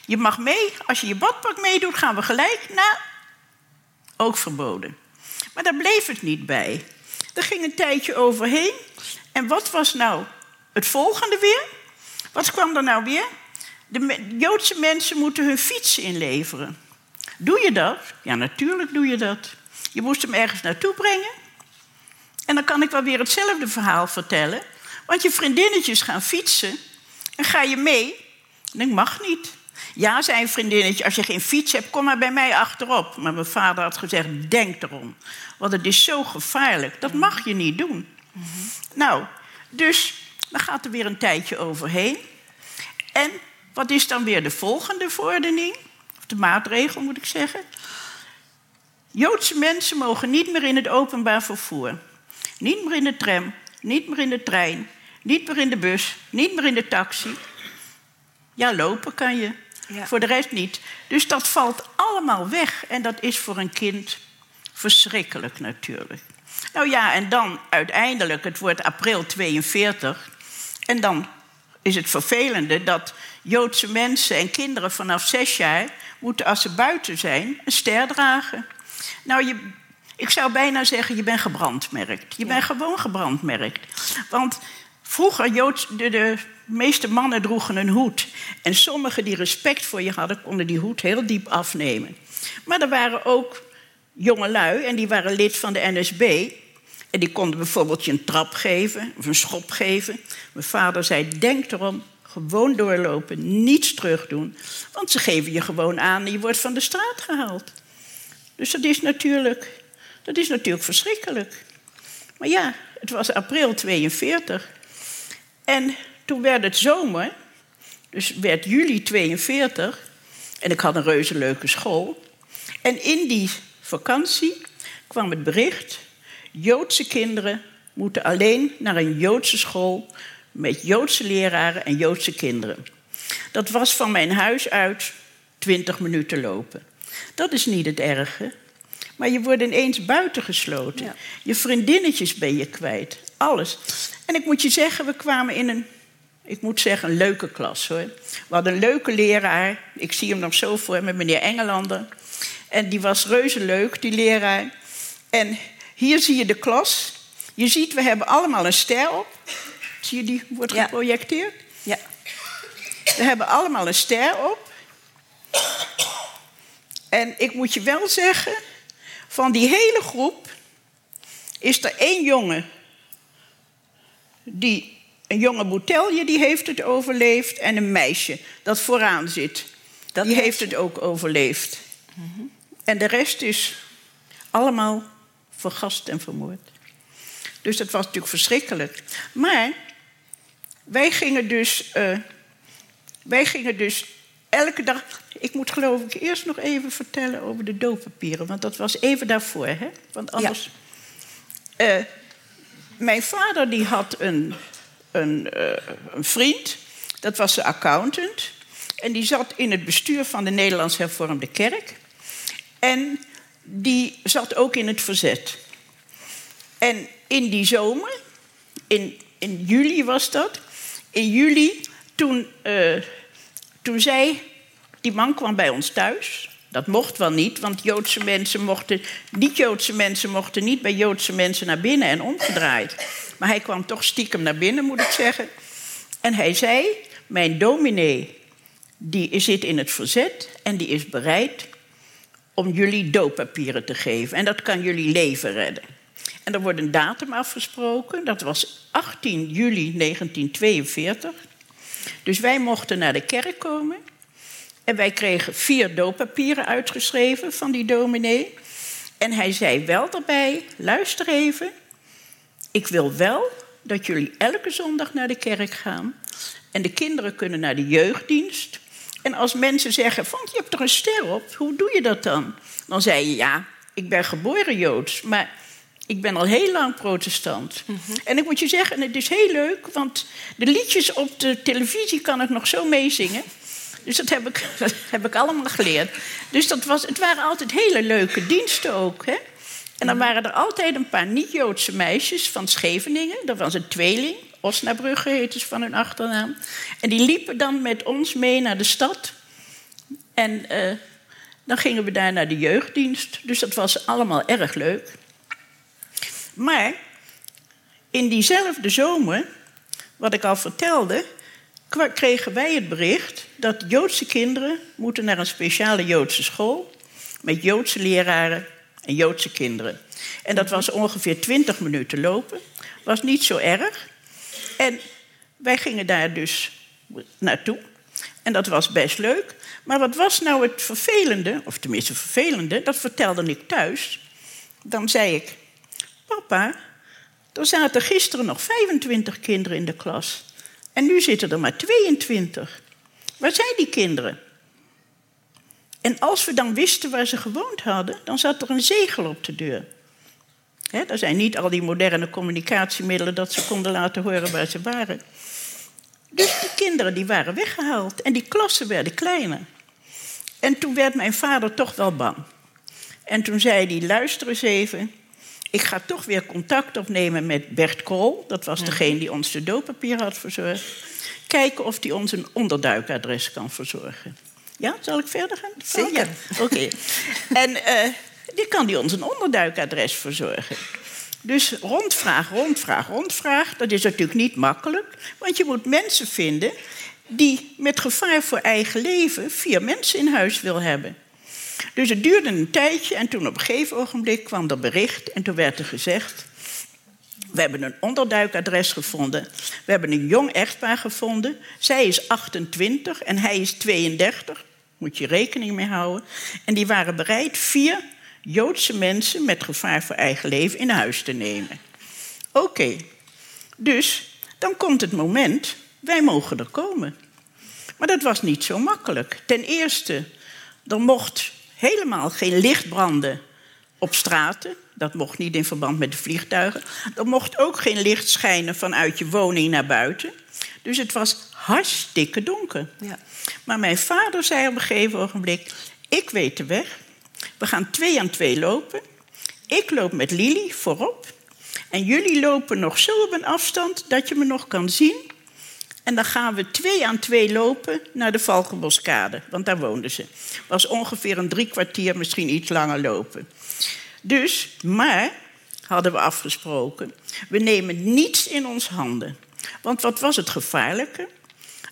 Je mag mee, als je je badpak meedoet, gaan we gelijk naar. Ook verboden. Maar daar bleef het niet bij. Er ging een tijdje overheen. En wat was nou het volgende weer? Wat kwam er nou weer? De Joodse mensen moeten hun fiets inleveren. Doe je dat? Ja, natuurlijk doe je dat. Je moest hem ergens naartoe brengen. En dan kan ik wel weer hetzelfde verhaal vertellen. Want je vriendinnetjes gaan fietsen. En ga je mee? En ik mag niet. Ja, zei een vriendinnetje, als je geen fiets hebt, kom maar bij mij achterop. Maar mijn vader had gezegd, denk erom. Want het is zo gevaarlijk, dat mag je niet doen. Nou, dus dan gaat er weer een tijdje overheen. En wat is dan weer de volgende verordening? Of de maatregel, moet ik zeggen. Joodse mensen mogen niet meer in het openbaar vervoer. Niet meer in de tram, niet meer in de trein, niet meer in de bus, niet meer in de taxi. Ja, lopen kan je. Voor de rest niet. Dus dat valt allemaal weg. En dat is voor een kind verschrikkelijk natuurlijk. Nou ja, en dan uiteindelijk, het wordt april 42. En dan is het vervelende dat Joodse mensen en kinderen vanaf zes jaar moeten, als ze buiten zijn, een ster dragen. Nou, je, ik zou bijna zeggen, je bent gebrandmerkt. Je bent gewoon gebrandmerkt. Want vroeger, Joods, de, de meeste mannen droegen een hoed. En sommigen die respect voor je hadden, konden die hoed heel diep afnemen. Maar er waren ook jongelui, en die waren lid van de NSB. En die konden bijvoorbeeld je een trap geven of een schop geven. Mijn vader zei: Denk erom, Gewoon doorlopen, niets terugdoen. Want ze geven je gewoon aan en je wordt van de straat gehaald. Dus dat is natuurlijk, dat is natuurlijk verschrikkelijk. Maar ja, het was april 42. En toen werd het zomer, dus werd juli 42. En ik had een reuze leuke school. En in die vakantie kwam het bericht: Joodse kinderen moeten alleen naar een Joodse school met Joodse leraren en Joodse kinderen. Dat was van mijn huis uit 20 minuten lopen. Dat is niet het erge. Maar je wordt ineens buitengesloten. Je vriendinnetjes ben je kwijt. Alles. En ik moet je zeggen, we kwamen in een, ik moet zeggen, een leuke klas hoor. We hadden een leuke leraar. Ik zie hem nog zo voor met meneer Engelander. En die was reuze leuk, die leraar. En hier zie je de klas. Je ziet, we hebben allemaal een ster op. Zie je, die wordt geprojecteerd? Ja. We hebben allemaal een ster op. En ik moet je wel zeggen, van die hele groep is er één jongen, die, een jonge Boutelje, die heeft het overleefd. En een meisje dat vooraan zit, dat die heeft het ook overleefd. Mm En de rest is allemaal vergast en vermoord. Dus dat was natuurlijk verschrikkelijk. Maar wij gingen dus, uh, wij gingen dus elke dag. Ik moet geloof ik eerst nog even vertellen over de dooppapieren, want dat was even daarvoor, hè? Want anders. Ja. Uh, mijn vader die had een, een, uh, een vriend, dat was de accountant. En die zat in het bestuur van de Nederlands Hervormde Kerk. En die zat ook in het verzet. En in die zomer, in, in juli was dat, in juli, toen, uh, toen zei, die man kwam bij ons thuis. Dat mocht wel niet, want Joodse mensen mochten, niet-Joodse mensen mochten niet bij Joodse mensen naar binnen en omgedraaid. Maar hij kwam toch stiekem naar binnen, moet ik zeggen. En hij zei: Mijn dominee, die zit in het verzet en die is bereid om jullie dooppapieren te geven. En dat kan jullie leven redden. En er wordt een datum afgesproken, dat was 18 juli 1942. Dus wij mochten naar de kerk komen. En wij kregen vier dooppapieren uitgeschreven van die dominee. En hij zei wel daarbij: luister even, ik wil wel dat jullie elke zondag naar de kerk gaan. En de kinderen kunnen naar de jeugddienst. En als mensen zeggen: van, je hebt er een ster op, hoe doe je dat dan? Dan zei je: ja, ik ben geboren joods, maar ik ben al heel lang protestant. Mhm. En ik moet je zeggen, het is heel leuk, want de liedjes op de televisie kan ik nog zo meezingen. Dus dat heb ik, heb ik allemaal geleerd. Dus dat was, het waren altijd hele leuke diensten ook. Hè? En dan waren er altijd een paar niet-Joodse meisjes van Scheveningen. Dat was een tweeling. Osnabrugge heette ze van hun achternaam. En die liepen dan met ons mee naar de stad. En uh, dan gingen we daar naar de jeugddienst. Dus dat was allemaal erg leuk. Maar in diezelfde zomer, wat ik al vertelde, kregen wij het bericht dat Joodse kinderen moeten naar een speciale Joodse school met Joodse leraren en Joodse kinderen. En dat was ongeveer 20 minuten lopen. Was niet zo erg. En wij gingen daar dus naartoe. En dat was best leuk. Maar wat was nou het vervelende, of tenminste vervelende, dat vertelde ik thuis. Dan zei ik, Papa, er zaten gisteren nog 25 kinderen in de klas. En nu zitten er maar 22. Waar zijn die kinderen? En als we dan wisten waar ze gewoond hadden, dan zat er een zegel op de deur. He, er zijn niet al die moderne communicatiemiddelen dat ze konden laten horen waar ze waren. Dus die kinderen die waren weggehaald en die klassen werden kleiner. En toen werd mijn vader toch wel bang. En toen zei hij: luister eens even, ik ga toch weer contact opnemen met Bert Kool. Dat was degene die ons de dooppapier had verzorgd. Kijken of hij ons een onderduikadres kan verzorgen. Ja, zal ik verder gaan? Zeker. Oké. en uh, die kan die ons een onderduikadres verzorgen. Dus rondvraag, rondvraag, rondvraag. Dat is natuurlijk niet makkelijk. Want je moet mensen vinden die met gevaar voor eigen leven vier mensen in huis wil hebben. Dus het duurde een tijdje en toen op een gegeven ogenblik kwam er bericht en toen werd er gezegd... We hebben een onderduikadres gevonden. We hebben een jong echtpaar gevonden. Zij is 28 en hij is 32. Moet je rekening mee houden. En die waren bereid vier Joodse mensen met gevaar voor eigen leven in huis te nemen. Oké, dus dan komt het moment, wij mogen er komen. Maar dat was niet zo makkelijk. Ten eerste, er mocht helemaal geen licht branden op straten. Dat mocht niet in verband met de vliegtuigen. Er mocht ook geen licht schijnen vanuit je woning naar buiten. Dus het was hartstikke donker. Ja. Maar mijn vader zei op een gegeven ogenblik: Ik weet de weg. We gaan twee aan twee lopen. Ik loop met Lili voorop. En jullie lopen nog zo op een afstand dat je me nog kan zien. En dan gaan we twee aan twee lopen naar de Valkenboskade, want daar woonden ze. was ongeveer een drie kwartier, misschien iets langer lopen. Dus, maar, hadden we afgesproken, we nemen niets in ons handen. Want wat was het gevaarlijke?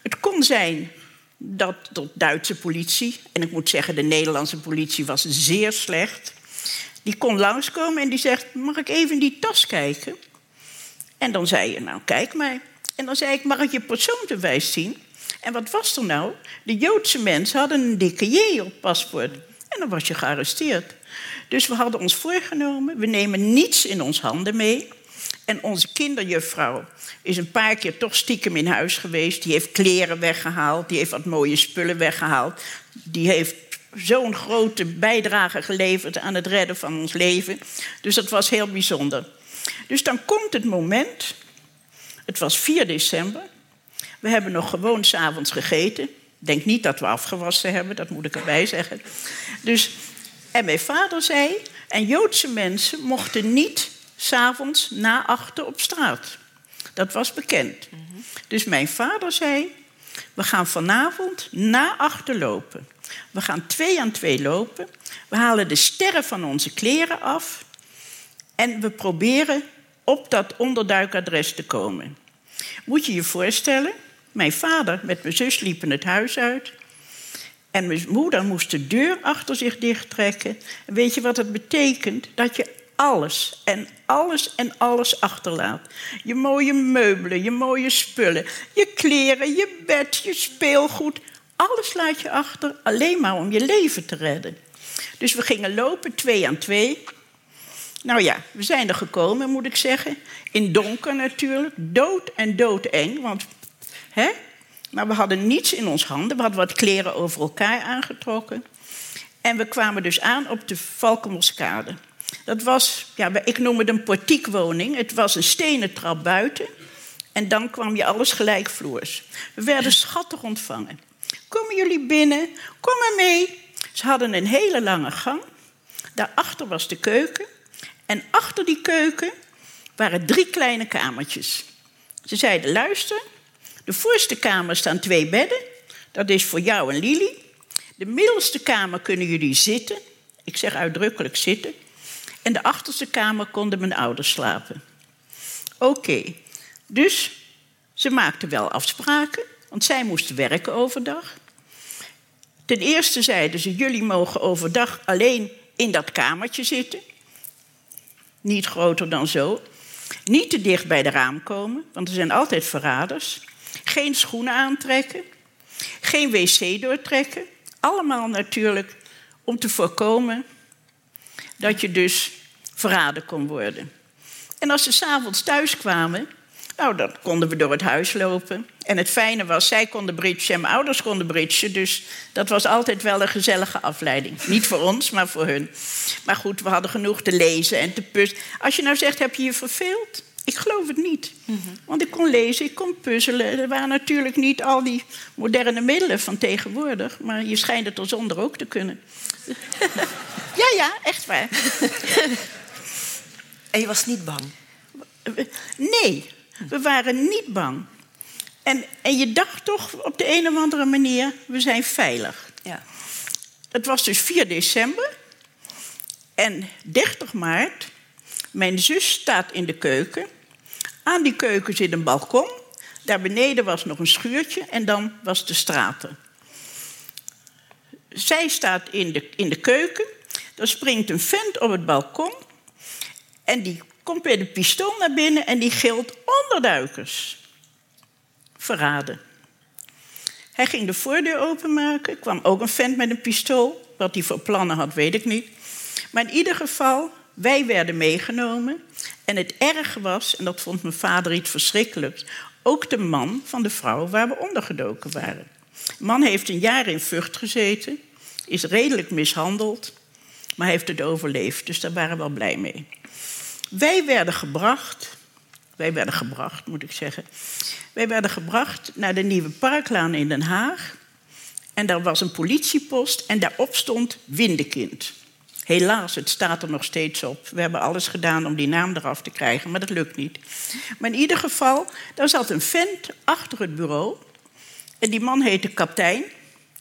Het kon zijn dat de Duitse politie, en ik moet zeggen, de Nederlandse politie was zeer slecht, die kon langskomen en die zegt: Mag ik even in die tas kijken? En dan zei je: Nou, kijk maar. En dan zei ik: Mag ik je persoonsbewijs zien? En wat was er nou? De Joodse mensen hadden een dikke J op paspoort. En dan was je gearresteerd. Dus we hadden ons voorgenomen: we nemen niets in ons handen mee. En onze kinderjuffrouw is een paar keer toch stiekem in huis geweest. Die heeft kleren weggehaald, die heeft wat mooie spullen weggehaald. Die heeft zo'n grote bijdrage geleverd aan het redden van ons leven. Dus dat was heel bijzonder. Dus dan komt het moment, het was 4 december. We hebben nog gewoon s'avonds gegeten. Denk niet dat we afgewassen hebben, dat moet ik erbij zeggen. Dus, en mijn vader zei, en Joodse mensen mochten niet s'avonds na achter op straat. Dat was bekend. Dus mijn vader zei, we gaan vanavond na achter lopen. We gaan twee aan twee lopen. We halen de sterren van onze kleren af. En we proberen op dat onderduikadres te komen. Moet je je voorstellen, mijn vader met mijn zus liepen het huis uit. En mijn moeder moest de deur achter zich dichttrekken. En weet je wat het betekent? Dat je alles en alles en alles achterlaat. Je mooie meubelen, je mooie spullen, je kleren, je bed, je speelgoed. Alles laat je achter alleen maar om je leven te redden. Dus we gingen lopen twee aan twee. Nou ja, we zijn er gekomen, moet ik zeggen. In donker natuurlijk, dood en doodeng. Want, hè? Maar we hadden niets in ons handen. We hadden wat kleren over elkaar aangetrokken. En we kwamen dus aan op de Valkenmoskade. Dat was, ja, ik noem het een portiekwoning. Het was een stenen trap buiten. En dan kwam je alles gelijkvloers. We werden schattig ontvangen. Komen jullie binnen? Kom maar mee. Ze hadden een hele lange gang. Daarachter was de keuken. En achter die keuken waren drie kleine kamertjes. Ze zeiden: luister, de voorste kamer staan twee bedden. Dat is voor jou en Lili. De middelste kamer kunnen jullie zitten. Ik zeg uitdrukkelijk zitten. En de achterste kamer konden mijn ouders slapen. Oké, dus ze maakten wel afspraken, want zij moesten werken overdag. Ten eerste zeiden ze: jullie mogen overdag alleen in dat kamertje zitten. Niet groter dan zo. Niet te dicht bij de raam komen, want er zijn altijd verraders. Geen schoenen aantrekken. Geen wc doortrekken. Allemaal natuurlijk om te voorkomen dat je dus verraden kon worden. En als ze s'avonds thuis kwamen, nou, dan konden we door het huis lopen. En het fijne was, zij konden bridgen en mijn ouders konden bridgen. Dus dat was altijd wel een gezellige afleiding. Niet voor ons, maar voor hun. Maar goed, we hadden genoeg te lezen en te puzzelen. Als je nou zegt, heb je je verveeld? Ik geloof het niet. Mhm. Want ik kon lezen, ik kon puzzelen. Er waren natuurlijk niet al die moderne middelen van tegenwoordig. Maar je schijnt het er zonder ook te kunnen. ja, ja, echt waar. en je was niet bang? Nee, we waren niet bang. En, en je dacht toch op de een of andere manier, we zijn veilig. Ja. Het was dus 4 december. En 30 maart, mijn zus staat in de keuken. Aan die keuken zit een balkon. Daar beneden was nog een schuurtje en dan was de straten. Zij staat in de, in de keuken. Er springt een vent op het balkon. En die komt bij de pistool naar binnen en die gilt onderduikers. Verraden. Hij ging de voordeur openmaken. kwam ook een vent met een pistool. Wat hij voor plannen had, weet ik niet. Maar in ieder geval, wij werden meegenomen. En het erge was, en dat vond mijn vader iets verschrikkelijks... ook de man van de vrouw waar we ondergedoken waren. De man heeft een jaar in Vught gezeten. Is redelijk mishandeld. Maar heeft het overleefd, dus daar waren we wel blij mee. Wij werden gebracht... Wij werden gebracht, moet ik zeggen. Wij werden gebracht naar de Nieuwe Parklaan in Den Haag. En daar was een politiepost en daarop stond Windekind. Helaas, het staat er nog steeds op. We hebben alles gedaan om die naam eraf te krijgen, maar dat lukt niet. Maar in ieder geval, daar zat een vent achter het bureau. En die man heette Kaptein.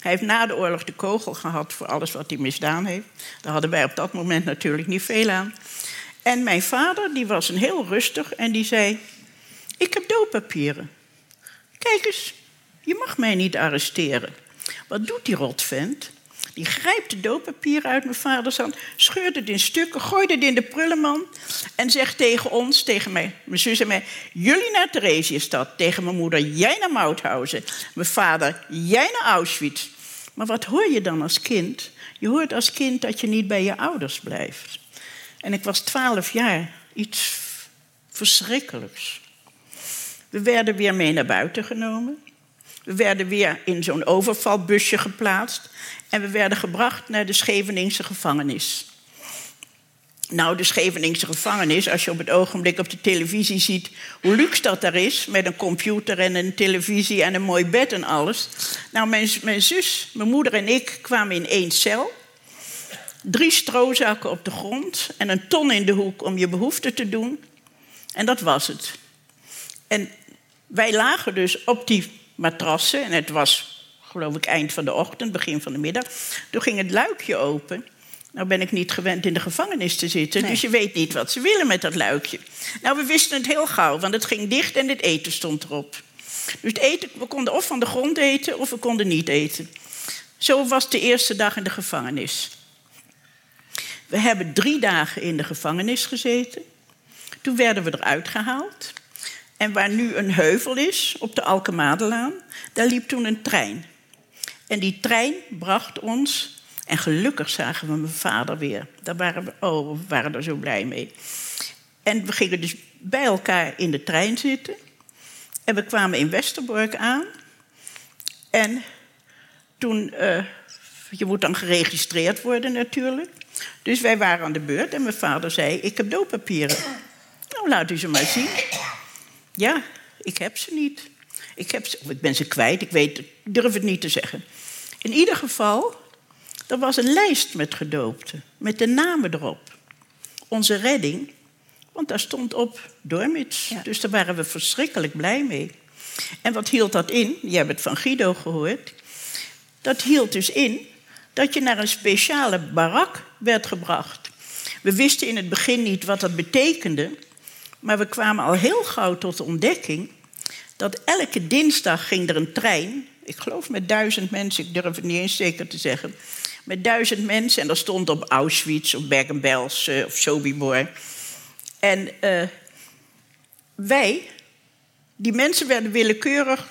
Hij heeft na de oorlog de kogel gehad voor alles wat hij misdaan heeft. Daar hadden wij op dat moment natuurlijk niet veel aan. En mijn vader, die was een heel rustig en die zei... Ik heb doodpapieren. Kijk eens, je mag mij niet arresteren. Wat doet die rotvent? Die grijpt de doodpapieren uit mijn vaders hand, scheurt het in stukken, gooit het in de prullenman en zegt tegen ons, tegen mij, mijn zus en mij: Jullie naar Theresienstad. Tegen mijn moeder: Jij naar Mauthausen. Mijn vader: Jij naar Auschwitz. Maar wat hoor je dan als kind? Je hoort als kind dat je niet bij je ouders blijft. En ik was twaalf jaar, iets verschrikkelijks. We werden weer mee naar buiten genomen. We werden weer in zo'n overvalbusje geplaatst. En we werden gebracht naar de Scheveningse gevangenis. Nou, de Scheveningse gevangenis, als je op het ogenblik op de televisie ziet hoe luxe dat daar is, met een computer en een televisie en een mooi bed en alles. Nou, mijn, mijn zus, mijn moeder en ik kwamen in één cel. Drie strozakken op de grond en een ton in de hoek om je behoefte te doen. En dat was het. En wij lagen dus op die matrassen en het was geloof ik eind van de ochtend, begin van de middag. Toen ging het luikje open. Nou ben ik niet gewend in de gevangenis te zitten, dus je weet niet wat ze willen met dat luikje. Nou, we wisten het heel gauw, want het ging dicht en het eten stond erop. Dus het eten, we konden of van de grond eten of we konden niet eten. Zo was de eerste dag in de gevangenis. We hebben drie dagen in de gevangenis gezeten. Toen werden we eruit gehaald. En waar nu een heuvel is, op de Alkemadelaan, daar liep toen een trein. En die trein bracht ons, en gelukkig zagen we mijn vader weer. Daar waren we, oh, we waren er zo blij mee. En we gingen dus bij elkaar in de trein zitten. En we kwamen in Westerbork aan. En toen, uh, je moet dan geregistreerd worden natuurlijk. Dus wij waren aan de beurt en mijn vader zei: Ik heb doodpapieren. Nou, laat u ze maar zien. Ja, ik heb ze niet. Ik, heb ze, ik ben ze kwijt, ik weet, ik durf het niet te zeggen. In ieder geval, er was een lijst met gedoopten, met de namen erop. Onze redding, want daar stond op Dormits. Dus daar waren we verschrikkelijk blij mee. En wat hield dat in? Je hebt het van Guido gehoord. Dat hield dus in dat je naar een speciale barak werd gebracht. We wisten in het begin niet wat dat betekende, maar we kwamen al heel gauw tot de ontdekking dat elke dinsdag ging er een trein, ik geloof met duizend mensen, ik durf het niet eens zeker te zeggen, met duizend mensen en dat stond op Auschwitz of Bergen-Belsen of Sobibor. En uh, wij, die mensen werden willekeurig,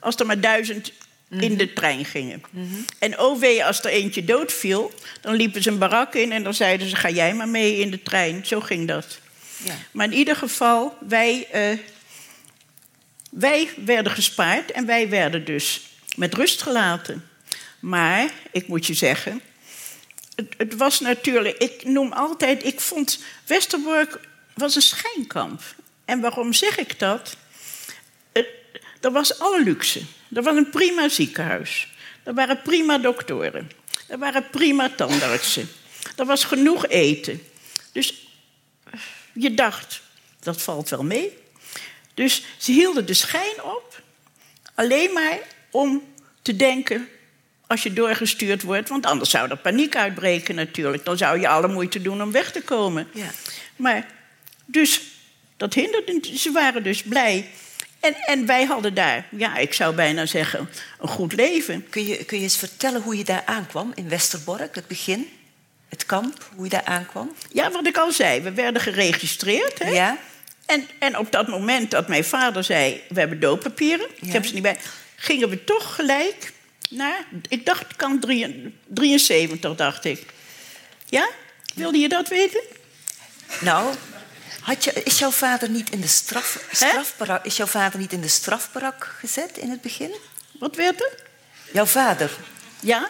als er maar duizend in de trein gingen. Mm -hmm. En OW, als er eentje doodviel, dan liepen ze een barak in en dan zeiden ze: Ga jij maar mee in de trein. Zo ging dat. Ja. Maar in ieder geval, wij, uh, wij werden gespaard en wij werden dus met rust gelaten. Maar ik moet je zeggen, het, het, was natuurlijk, ik noem altijd, ik vond Westerbork was een schijnkamp. En waarom zeg ik dat? Er was alle luxe. Er was een prima ziekenhuis. Er waren prima doktoren. Er waren prima tandartsen. Er was genoeg eten. Dus je dacht, dat valt wel mee. Dus ze hielden de schijn op, alleen maar om te denken als je doorgestuurd wordt, want anders zou er paniek uitbreken natuurlijk. Dan zou je alle moeite doen om weg te komen. Ja. Maar dus dat hinderde. Ze waren dus blij. En, en wij hadden daar, ja, ik zou bijna zeggen, een goed leven. Kun je, kun je eens vertellen hoe je daar aankwam in Westerbork, het begin? het kamp, hoe je daar aankwam? Ja, wat ik al zei, we werden geregistreerd. Hè? Ja? En, en op dat moment dat mijn vader zei, we hebben doodpapieren, Ja. ik heb ze niet bij, gingen we toch gelijk naar, ik dacht, het kan 73, dacht ik. Ja? Wilde je dat weten? Nou, had je, is jouw vader niet in de straf, strafbarak, is jouw vader niet in de strafbarak gezet in het begin? Wat werd er? Jouw vader, Ja?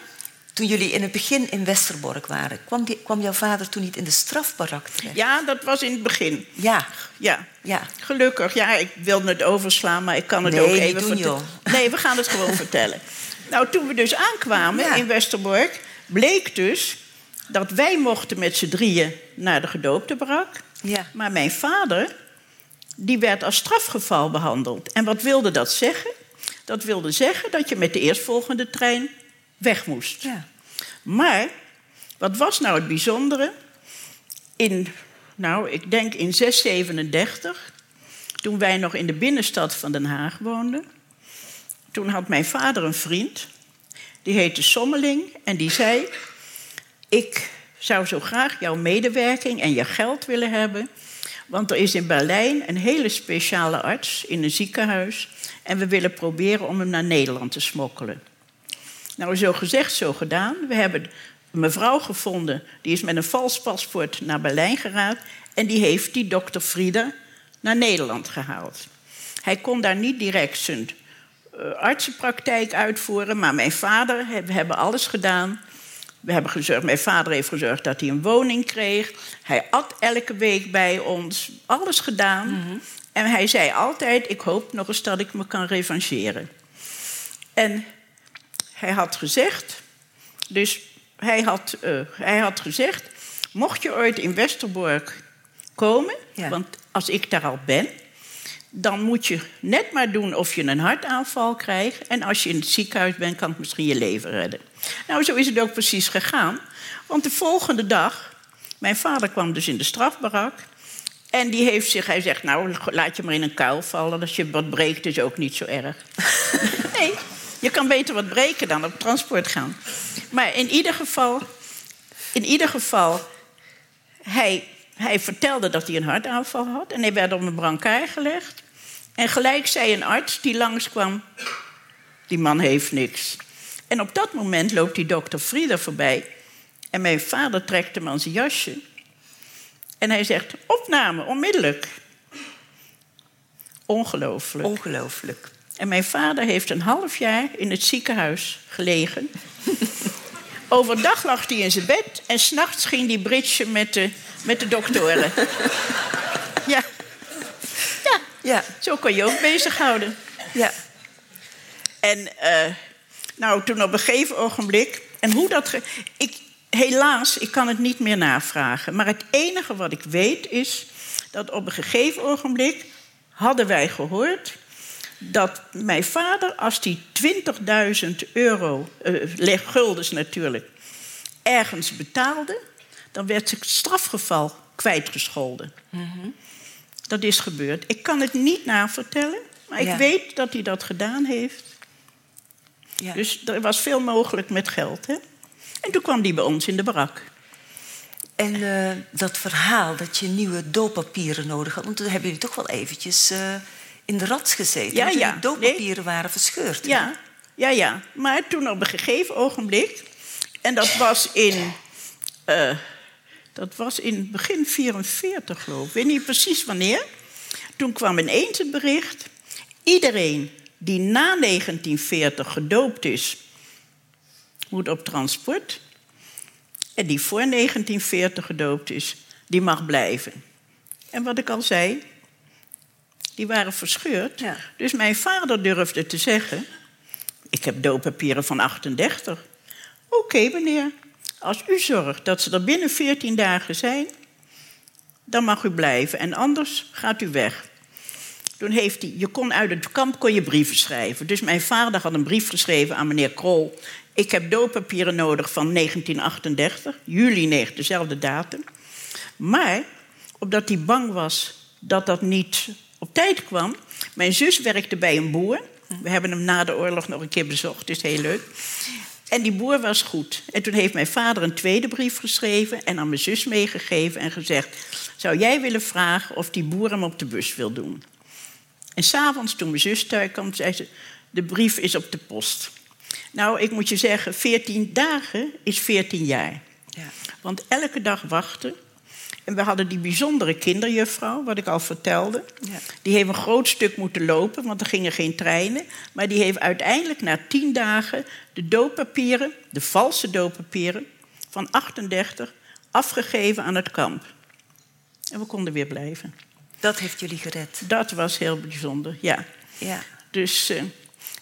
toen jullie in het begin in Westerbork waren, kwam, die, kwam jouw vader toen niet in de strafbarak terecht? Ja, dat was in het begin. Ja, Ja. ja. Gelukkig. Ja, ik wilde het overslaan, maar ik kan het Nee, ook even doen, vertellen. joh. Nee, we gaan het gewoon vertellen. Nou, toen we dus aankwamen Ja. in Westerbork, bleek dus dat wij mochten met z'n drieën naar de gedoopte barak. Ja. Maar mijn vader, die werd als strafgeval behandeld. En wat wilde dat zeggen? Dat wilde zeggen dat je met de eerstvolgende trein weg moest. ja. Maar wat was nou het bijzondere? In, nou, ik denk in 637, toen wij nog in de binnenstad van Den Haag woonden, toen had mijn vader een vriend, die heette Sommeling, en die zei: Ik zou zo graag jouw medewerking en je geld willen hebben, want er is in Berlijn een hele speciale arts in een ziekenhuis en we willen proberen om hem naar Nederland te smokkelen. Nou, zo gezegd, zo gedaan. We hebben een mevrouw gevonden, die is met een vals paspoort naar Berlijn geraakt. En die heeft die dokter Frieder naar Nederland gehaald. Hij kon daar niet direct zijn eh, artsenpraktijk uitvoeren, maar mijn vader, we hebben alles gedaan. We hebben gezorgd, mijn vader heeft gezorgd dat hij een woning kreeg. Hij at elke week bij ons, alles gedaan. En hij zei altijd, ik hoop nog eens dat ik me kan revancheren. En hij had gezegd, dus hij had, eh, hij had gezegd, mocht je ooit in Westerbork komen, Ja. want als ik daar al ben, dan moet je net maar doen of je een hartaanval krijgt. En als je in het ziekenhuis bent, kan het misschien je leven redden. Nou, zo is het ook precies gegaan. Want de volgende dag, mijn vader kwam dus in de strafbarak. En die heeft zich, hij zegt, nou, laat je maar in een kuil vallen. Als je wat breekt, is ook niet zo erg. nee, je kan beter wat breken dan op transport gaan. Maar in ieder geval, in ieder geval hij, hij vertelde dat hij een hartaanval had. En hij werd op een brancard gelegd. En gelijk zei een arts die langskwam... die man heeft niks. En op dat moment loopt die dokter Frieder voorbij. En mijn vader trekt hem aan zijn jasje. En hij zegt, opname, onmiddellijk. Ongelooflijk. Ongelooflijk. En mijn vader heeft een half jaar in het ziekenhuis gelegen. Overdag lag hij in zijn bed en s'nachts ging hij bridgen met de, met de doktoren. ja. ja, Ja, zo kan je ook bezighouden. ja. En eh, nou, toen op een gegeven ogenblik. En hoe dat. ik, helaas, ik kan het niet meer navragen. Maar het enige wat ik weet is dat op een gegeven ogenblik hadden wij gehoord dat mijn vader, als die 20.000 euro, leg- guldens natuurlijk, ergens betaalde, dan werd zijn strafgeval kwijtgescholden. Dat is gebeurd. Ik kan het niet navertellen, maar ik weet dat hij dat gedaan heeft. Ja. Dus er was veel mogelijk met geld. Hè? En toen kwam die bij ons in de barak. En eh, dat verhaal dat je nieuwe dooppapieren nodig had... want toen hebben jullie toch wel eventjes eh, in de rats gezeten. Ja, ja. jullie dooppapieren waren verscheurd. hè? Ja, ja, ja. Maar toen op een gegeven ogenblik... en dat was in... eh, dat was in begin 44, geloof ik. Ik weet niet precies wanneer. Toen kwam ineens het bericht... iedereen die na 1940 gedoopt is... moet op transport. En die voor 1940 gedoopt is, die mag blijven. En wat ik al zei, die waren verscheurd. Ja. Dus mijn vader durfde te zeggen... ik heb dooppapieren van 38. Oké, meneer. Als u zorgt dat ze er binnen 14 dagen zijn... dan mag u blijven. En anders gaat u weg. Toen heeft hij, je kon uit het kamp kon je brieven schrijven. Dus mijn vader had een brief geschreven aan meneer Krol. Ik heb dooppapieren nodig van 1938, juli 9, dezelfde datum. Maar, omdat hij bang was dat dat niet op tijd kwam... Mijn zus werkte bij een boer. We hebben hem na de oorlog nog een keer bezocht, is heel leuk. En die boer was goed. En toen heeft mijn vader een tweede brief geschreven en aan mijn zus meegegeven en gezegd: Zou jij willen vragen of die boer hem op de bus wil doen? En s'avonds, toen mijn zus thuis kwam, zei ze: De brief is op de post. Nou, ik moet je zeggen, 14 dagen is 14 jaar. Ja. Want elke dag wachten. En we hadden die bijzondere kinderjuffrouw, wat ik al vertelde. Ja. Die heeft een groot stuk moeten lopen, want er gingen geen treinen. Maar die heeft uiteindelijk na tien dagen de doodpapieren, de valse doodpapieren, van 38 afgegeven aan het kamp. En we konden weer blijven. Dat heeft jullie gered. Dat was heel bijzonder, ja. Ja. Dus, eh,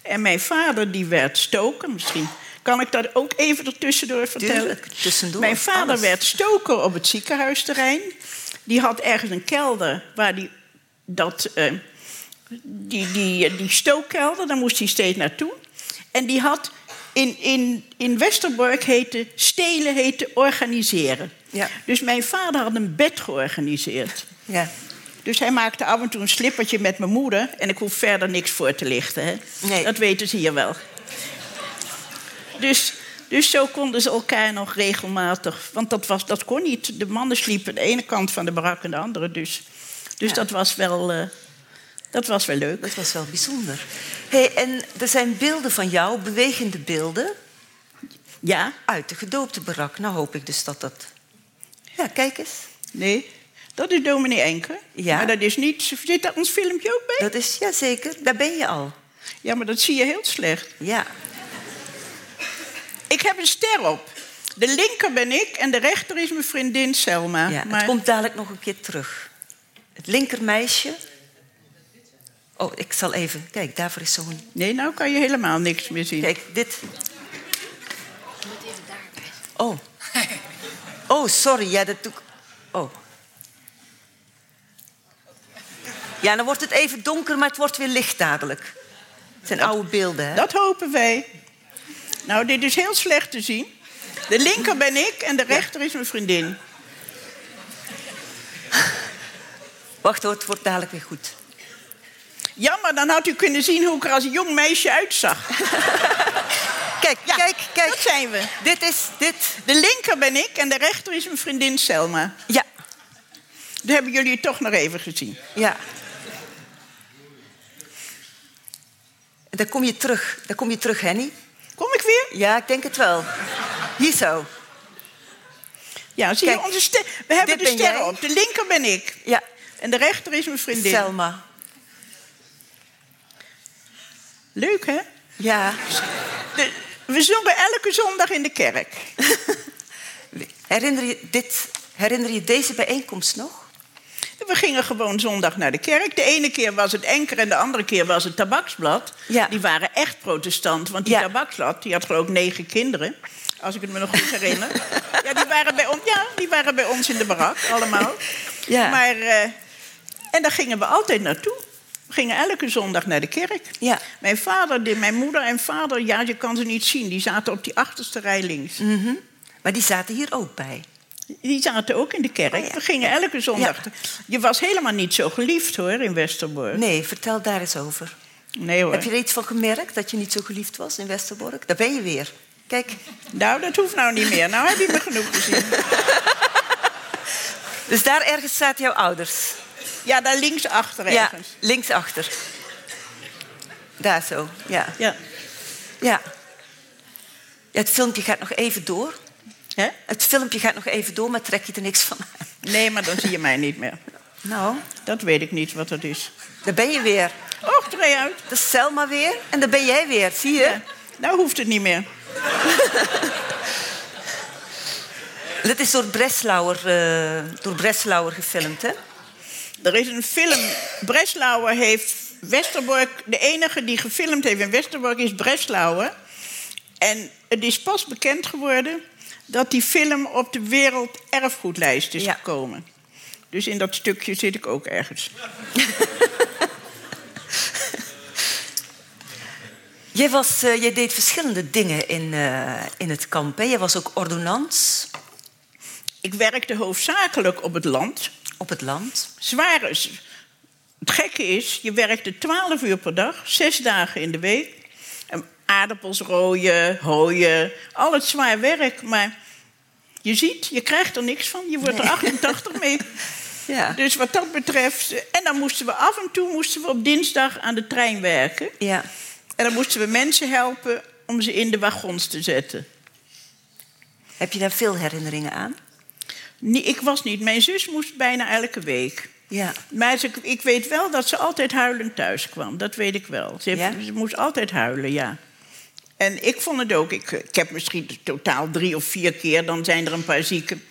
en mijn vader die werd stoker. Misschien kan ik dat ook even ertussendoor vertellen. Tuurlijk, tussendoor, Mijn vader alles. werd stoker op het ziekenhuisterrein. Die had ergens een kelder waar die dat, eh, die, die, die stookkelder, daar moest hij steeds naartoe. En die had in, in, in Westerbork heette stelen heette organiseren. Ja. Dus mijn vader had een bed georganiseerd. Ja. Dus hij maakte af en toe een slippertje met mijn moeder. En ik hoef verder niks voor te lichten. Hè? Nee. Dat weten ze hier wel. Dus, dus zo konden ze elkaar nog regelmatig... Want dat, was, dat kon niet. De mannen sliepen aan de ene kant van de barak en de andere. Dus, dus Ja. dat, was wel, eh, dat was wel leuk. Dat was wel bijzonder. Hey, en er zijn beelden van jou, bewegende beelden, Ja? uit de gedoopte barak. Nou hoop ik dus dat dat... Ja, kijk eens. Nee? Dat is dominee Enke. Ja. Maar dat is niet... Zit daar ons filmpje ook bij? Dat is, ja zeker, daar ben je al. Ja, maar dat zie je heel slecht. Ja. Ik heb een ster op. De linker ben ik en de rechter is mijn vriendin Selma. ja maar... Het komt dadelijk nog een keer terug. Het linkermeisje... Oh, ik zal even... Kijk, daarvoor is zo'n... Nee, nou kan je helemaal niks meer zien. Kijk, dit... Oh. Oh, sorry. Ja, dat doe ik... Oh. Ja, dan wordt het even donker, maar het wordt weer licht dadelijk. Het zijn oude beelden, hè? Dat hopen wij. Nou, dit is heel slecht te zien. De linker ben ik en de rechter is mijn vriendin. Wacht hoor, het wordt dadelijk weer goed. Jammer, dan had u kunnen zien hoe ik er als een jong meisje uitzag. Kijk, Ja, kijk, kijk. dat zijn we. Dit is... Dit... De linker ben ik en de rechter is mijn vriendin Selma. Ja, Dat hebben jullie toch nog even gezien. ja. Dan kom je terug. Dan kom je terug, Henny. Kom ik weer? Ja, ik denk het wel. Hier zo. Ja, zie je Kijk, onze ster. We hebben de sterren jij. op. De linker ben ik. Ja, En de rechter is mijn vriendin. Selma. Leuk, hè? Ja. De- we zongen elke zondag in de kerk. Herinner je, dit, herinner je deze bijeenkomst nog? We gingen gewoon zondag naar de kerk. De ene keer was het Enker en de andere keer was het Tabaksblad. Ja. Die waren echt protestant, want die Ja. Tabaksblad die had geloof ik negen kinderen. Als ik het me nog goed herinner. ja, die waren bij ons, ja, die waren bij ons in de barak, allemaal. Ja. Maar, eh, en daar gingen we altijd naartoe. We gingen elke zondag naar de kerk. Ja. Mijn vader, mijn moeder en vader, ja, je kan ze niet zien. Die zaten op die achterste rij links. Mhm. Maar die zaten hier ook bij. Die zaten ook in de kerk. Oh ja. We gingen elke zondag. Ja. Je was helemaal niet zo geliefd hoor in Westerbork. Nee, vertel daar eens over. Nee hoor. Heb je er iets van gemerkt dat je niet zo geliefd was in Westerbork? Daar ben je weer. Kijk, Nou, dat hoeft nou niet meer. Nou heb je me genoeg gezien. dus daar ergens zaten jouw ouders. Ja, daar linksachter Ja, ergens. linksachter. Daar zo, ja. Ja. ja. Ja, het filmpje gaat nog even door. Het filmpje gaat nog even door, maar trek je er niks van aan. Nee, maar dan zie je mij niet meer. Nou, Dat weet ik niet wat dat is. daar ben je weer. Och, draai uit. Dat is Selma weer en daar ben jij weer, zie je? Ja. Nou hoeft het niet meer. Dat is door Breslauer, eh, door Breslauer gefilmd, hè? Er is een film. Breslauer heeft Westerbork. De enige die gefilmd heeft in Westerbork is Breslauer. En het is pas bekend geworden dat die film op de werelderfgoedlijst is Ja. gekomen. Dus in dat stukje zit ik ook ergens. Jij, was, eh, jij deed verschillende dingen in, eh, in het kamp. Hè? Jij was ook ordonnans Ik werkte hoofdzakelijk op het land. op het land. Zwaar is. Het gekke is, je werkte 12 uur per dag, zes dagen in de week. Aardappels rooien, hooien, al het zwaar werk. Maar je ziet, je krijgt er niks van. Je wordt er 88 mee. Ja. Dus wat dat betreft. En dan moesten we af en toe moesten we op dinsdag aan de trein werken. ja. En dan moesten we mensen helpen om ze in de wagons te zetten. Heb je daar veel herinneringen aan? Nee, ik was niet. Mijn zus moest bijna elke week. Ja. Maar ze, ik weet wel dat ze altijd huilend thuis kwam. Dat weet ik wel. Ze, heeft- Ja? ze moest altijd huilen, ja. En ik vond het ook. Ik, ik heb misschien totaal drie of vier keer, dan zijn er een paar zieken.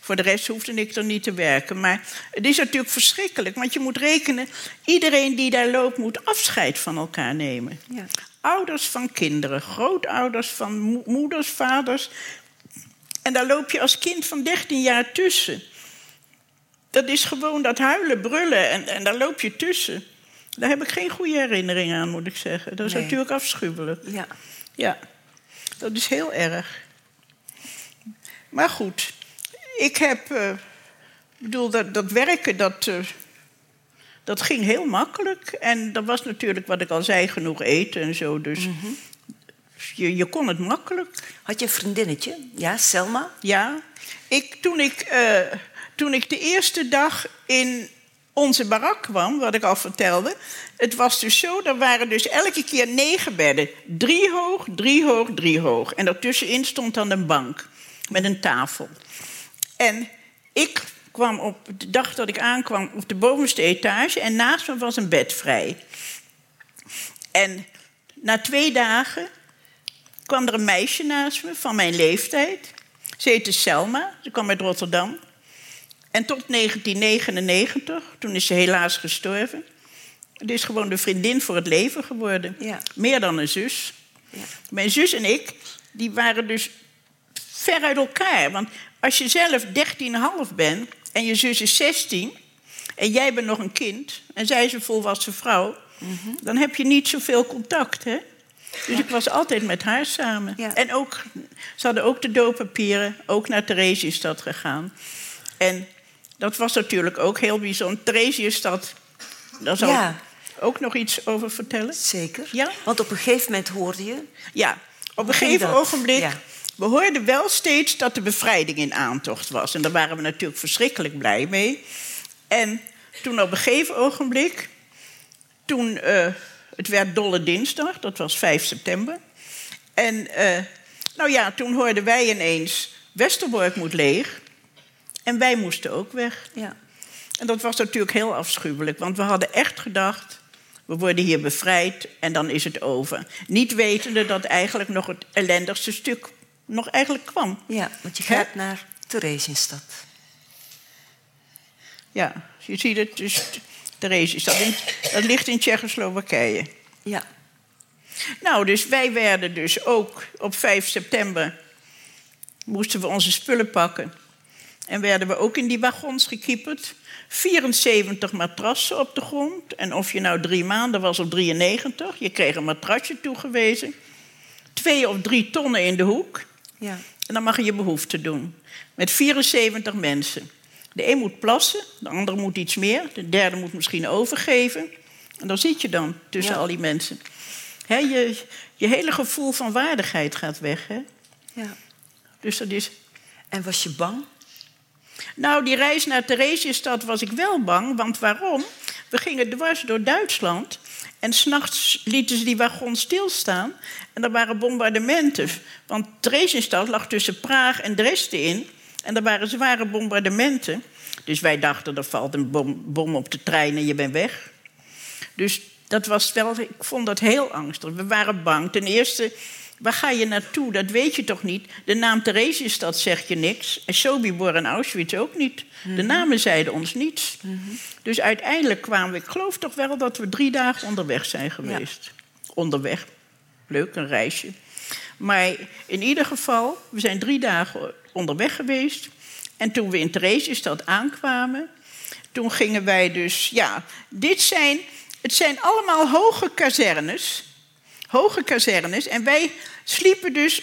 Voor de rest hoefde ik er niet te werken. Maar het is natuurlijk verschrikkelijk, want je moet rekenen... iedereen die daar loopt moet afscheid van elkaar nemen. Ja. Ouders van kinderen, grootouders van mo- moeders, vaders. En daar loop je als kind van 13 jaar tussen. Dat is gewoon dat huilen, brullen en, en daar loop je tussen. Daar heb ik geen goede herinnering aan, moet ik zeggen. Dat is Nee. natuurlijk afschuwelijk. Ja. Ja, dat is heel erg. Maar goed, ik heb. Ik bedoel, dat, dat werken, dat, eh, dat ging heel makkelijk. En er was natuurlijk, wat ik al zei, genoeg eten en zo. Dus je, je kon het makkelijk. Had je een vriendinnetje? Ja, Selma? Ja. Ik, toen, ik, eh, toen ik de eerste dag in onze barak kwam, wat ik al vertelde. Het was dus zo, er waren dus elke keer negen bedden. Drie hoog, drie hoog, drie hoog. En daartussenin stond dan een bank met een tafel. En ik kwam op de dag dat ik aankwam op de bovenste etage... en naast me was een bed vrij. En na twee dagen kwam er een meisje naast me van mijn leeftijd. Ze heette Selma, ze kwam uit Rotterdam. En tot 1999, toen is ze helaas gestorven. Het is gewoon de vriendin voor het leven geworden. Ja. Meer dan een zus. Ja. Mijn zus en ik, die waren dus ver uit elkaar. Want als je zelf 13,5 bent en je zus is 16... en jij bent nog een kind en zij is een volwassen vrouw... dan heb je niet zoveel contact, hè? Dus ik was altijd met haar samen. Ja. En ook, ze hadden ook de dooppapieren, ook naar Theresienstad gegaan. En dat was natuurlijk ook heel bijzonder. Theresienstad, daar zal Ja. ik ook nog iets over vertellen. Zeker. Ja? Want op een gegeven moment hoorde je... Ja, op een gegeven dat? ogenblik. Ja. We hoorden wel steeds dat de bevrijding in aantocht was. En daar waren we natuurlijk verschrikkelijk blij mee. En toen op een gegeven ogenblik. Toen. eh, het werd Dolle Dinsdag, dat was 5 september. En. eh, nou ja, toen hoorden wij ineens. Westerbork moet leeg. En wij moesten ook weg. Ja. En dat was natuurlijk heel afschuwelijk, want we hadden echt gedacht... we worden hier bevrijd en dan is het over. Niet wetende dat eigenlijk nog het ellendigste stuk nog eigenlijk kwam. ja, want je gaat naar Theresienstad. Ja, je ziet het, dus Theresies, dat, in, dat ligt in Tsjechoslowakije. Ja. Nou, dus wij werden dus ook op 5 september... moesten we onze spullen pakken. En werden we ook in die wagons gekieperd. 74 matrassen op de grond. En of je nou drie maanden was of 93, je kreeg een matrasje toegewezen. Twee of drie tonnen in de hoek. Ja. En dan mag je je behoefte doen. Met 74 mensen. De een moet plassen, de andere moet iets meer, de derde moet misschien overgeven. En dan zit je dan tussen Ja. al die mensen. Je, je hele gevoel van waardigheid gaat weg. Hè? ja. Dus dat is. En was je bang? Nou, die reis naar Theresienstad was ik wel bang. Want waarom? We gingen dwars door Duitsland. En s'nachts lieten ze die wagon stilstaan. En er waren bombardementen. Want Theresienstad lag tussen Praag en Dresden in. En er waren zware bombardementen. Dus wij dachten, er valt een bom, bom op de trein en je bent weg. Dus dat was wel, ik vond dat heel angstig. We waren bang. Ten eerste, waar ga je naartoe? Dat weet je toch niet? De naam Theresienstad zegt je niks. En Sobibor en Auschwitz ook niet. De namen zeiden ons niets. Dus uiteindelijk kwamen we, ik geloof toch wel dat we drie dagen onderweg zijn geweest. Onderweg. Leuk, een reisje. Maar in ieder geval, we zijn drie dagen onderweg geweest. En toen we in Theresienstad aankwamen, toen gingen wij dus, ja, dit zijn, het zijn allemaal hoge kazernes. Hoge kazernes. En wij sliepen dus,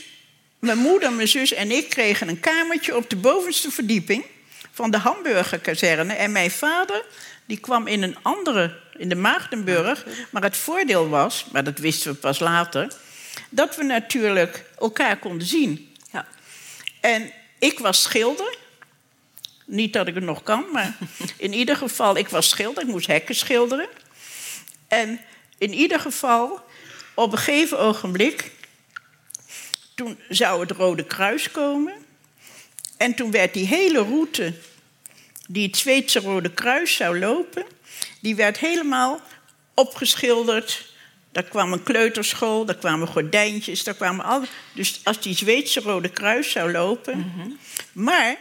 mijn moeder, mijn zus en ik kregen een kamertje op de bovenste verdieping van de Hamburgerkazerne. En mijn vader, die kwam in een andere, in de Maagdenburg. Maar het voordeel was, maar dat wisten we pas later, dat we natuurlijk elkaar konden zien. Ja. En ik was schilder. Niet dat ik het nog kan, maar in ieder geval, ik was schilder. Ik moest hekken schilderen. En in ieder geval, op een gegeven ogenblik, toen zou het Rode Kruis komen. En toen werd die hele route die het Zweedse Rode Kruis zou lopen, die werd helemaal opgeschilderd. Daar kwam een kleuterschool, daar kwamen gordijntjes, daar kwamen al. Dus als die Zweedse Rode Kruis zou lopen. Maar,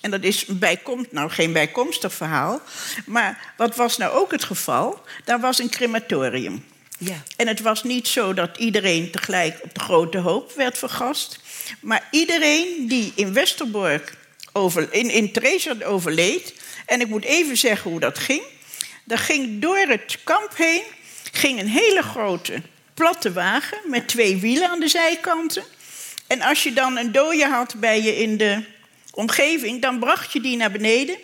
en dat is bijkomst, nou geen bijkomstig verhaal. Maar wat was nou ook het geval? Daar was een crematorium. Ja. En het was niet zo dat iedereen tegelijk op de grote hoop werd vergast. Maar iedereen die in Westerbork, over, in, in overleed... en ik moet even zeggen hoe dat ging... daar ging door het kamp heen ging een hele grote platte wagen... met twee wielen aan de zijkanten. En als je dan een dode had bij je in de omgeving... dan bracht je die naar beneden...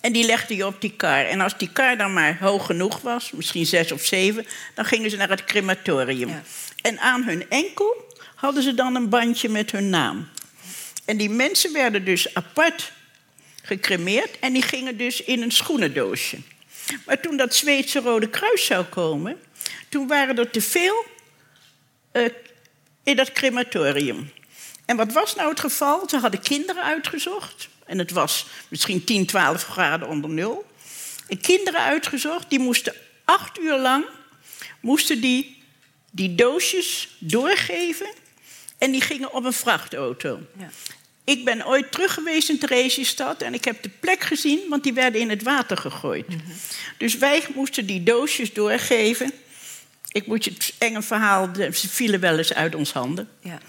En die legde je op die kar. En als die kar dan maar hoog genoeg was, misschien zes of zeven, dan gingen ze naar het crematorium. Ja. En aan hun enkel hadden ze dan een bandje met hun naam. En die mensen werden dus apart gecremeerd en die gingen dus in een schoenendoosje. Maar toen dat Zweedse Rode Kruis zou komen, toen waren er te veel eh, in dat crematorium. En wat was nou het geval? Ze hadden kinderen uitgezocht. En het was misschien 10, 12 graden onder nul. En kinderen uitgezocht, die moesten acht uur lang moesten die, die doosjes doorgeven. En die gingen op een vrachtauto. Ja. Ik ben ooit terug geweest in Theresienstadt en ik heb de plek gezien, want die werden in het water gegooid. Dus wij moesten die doosjes doorgeven. Ik moet je het enge verhaal, ze vielen wel eens uit ons handen. Ja.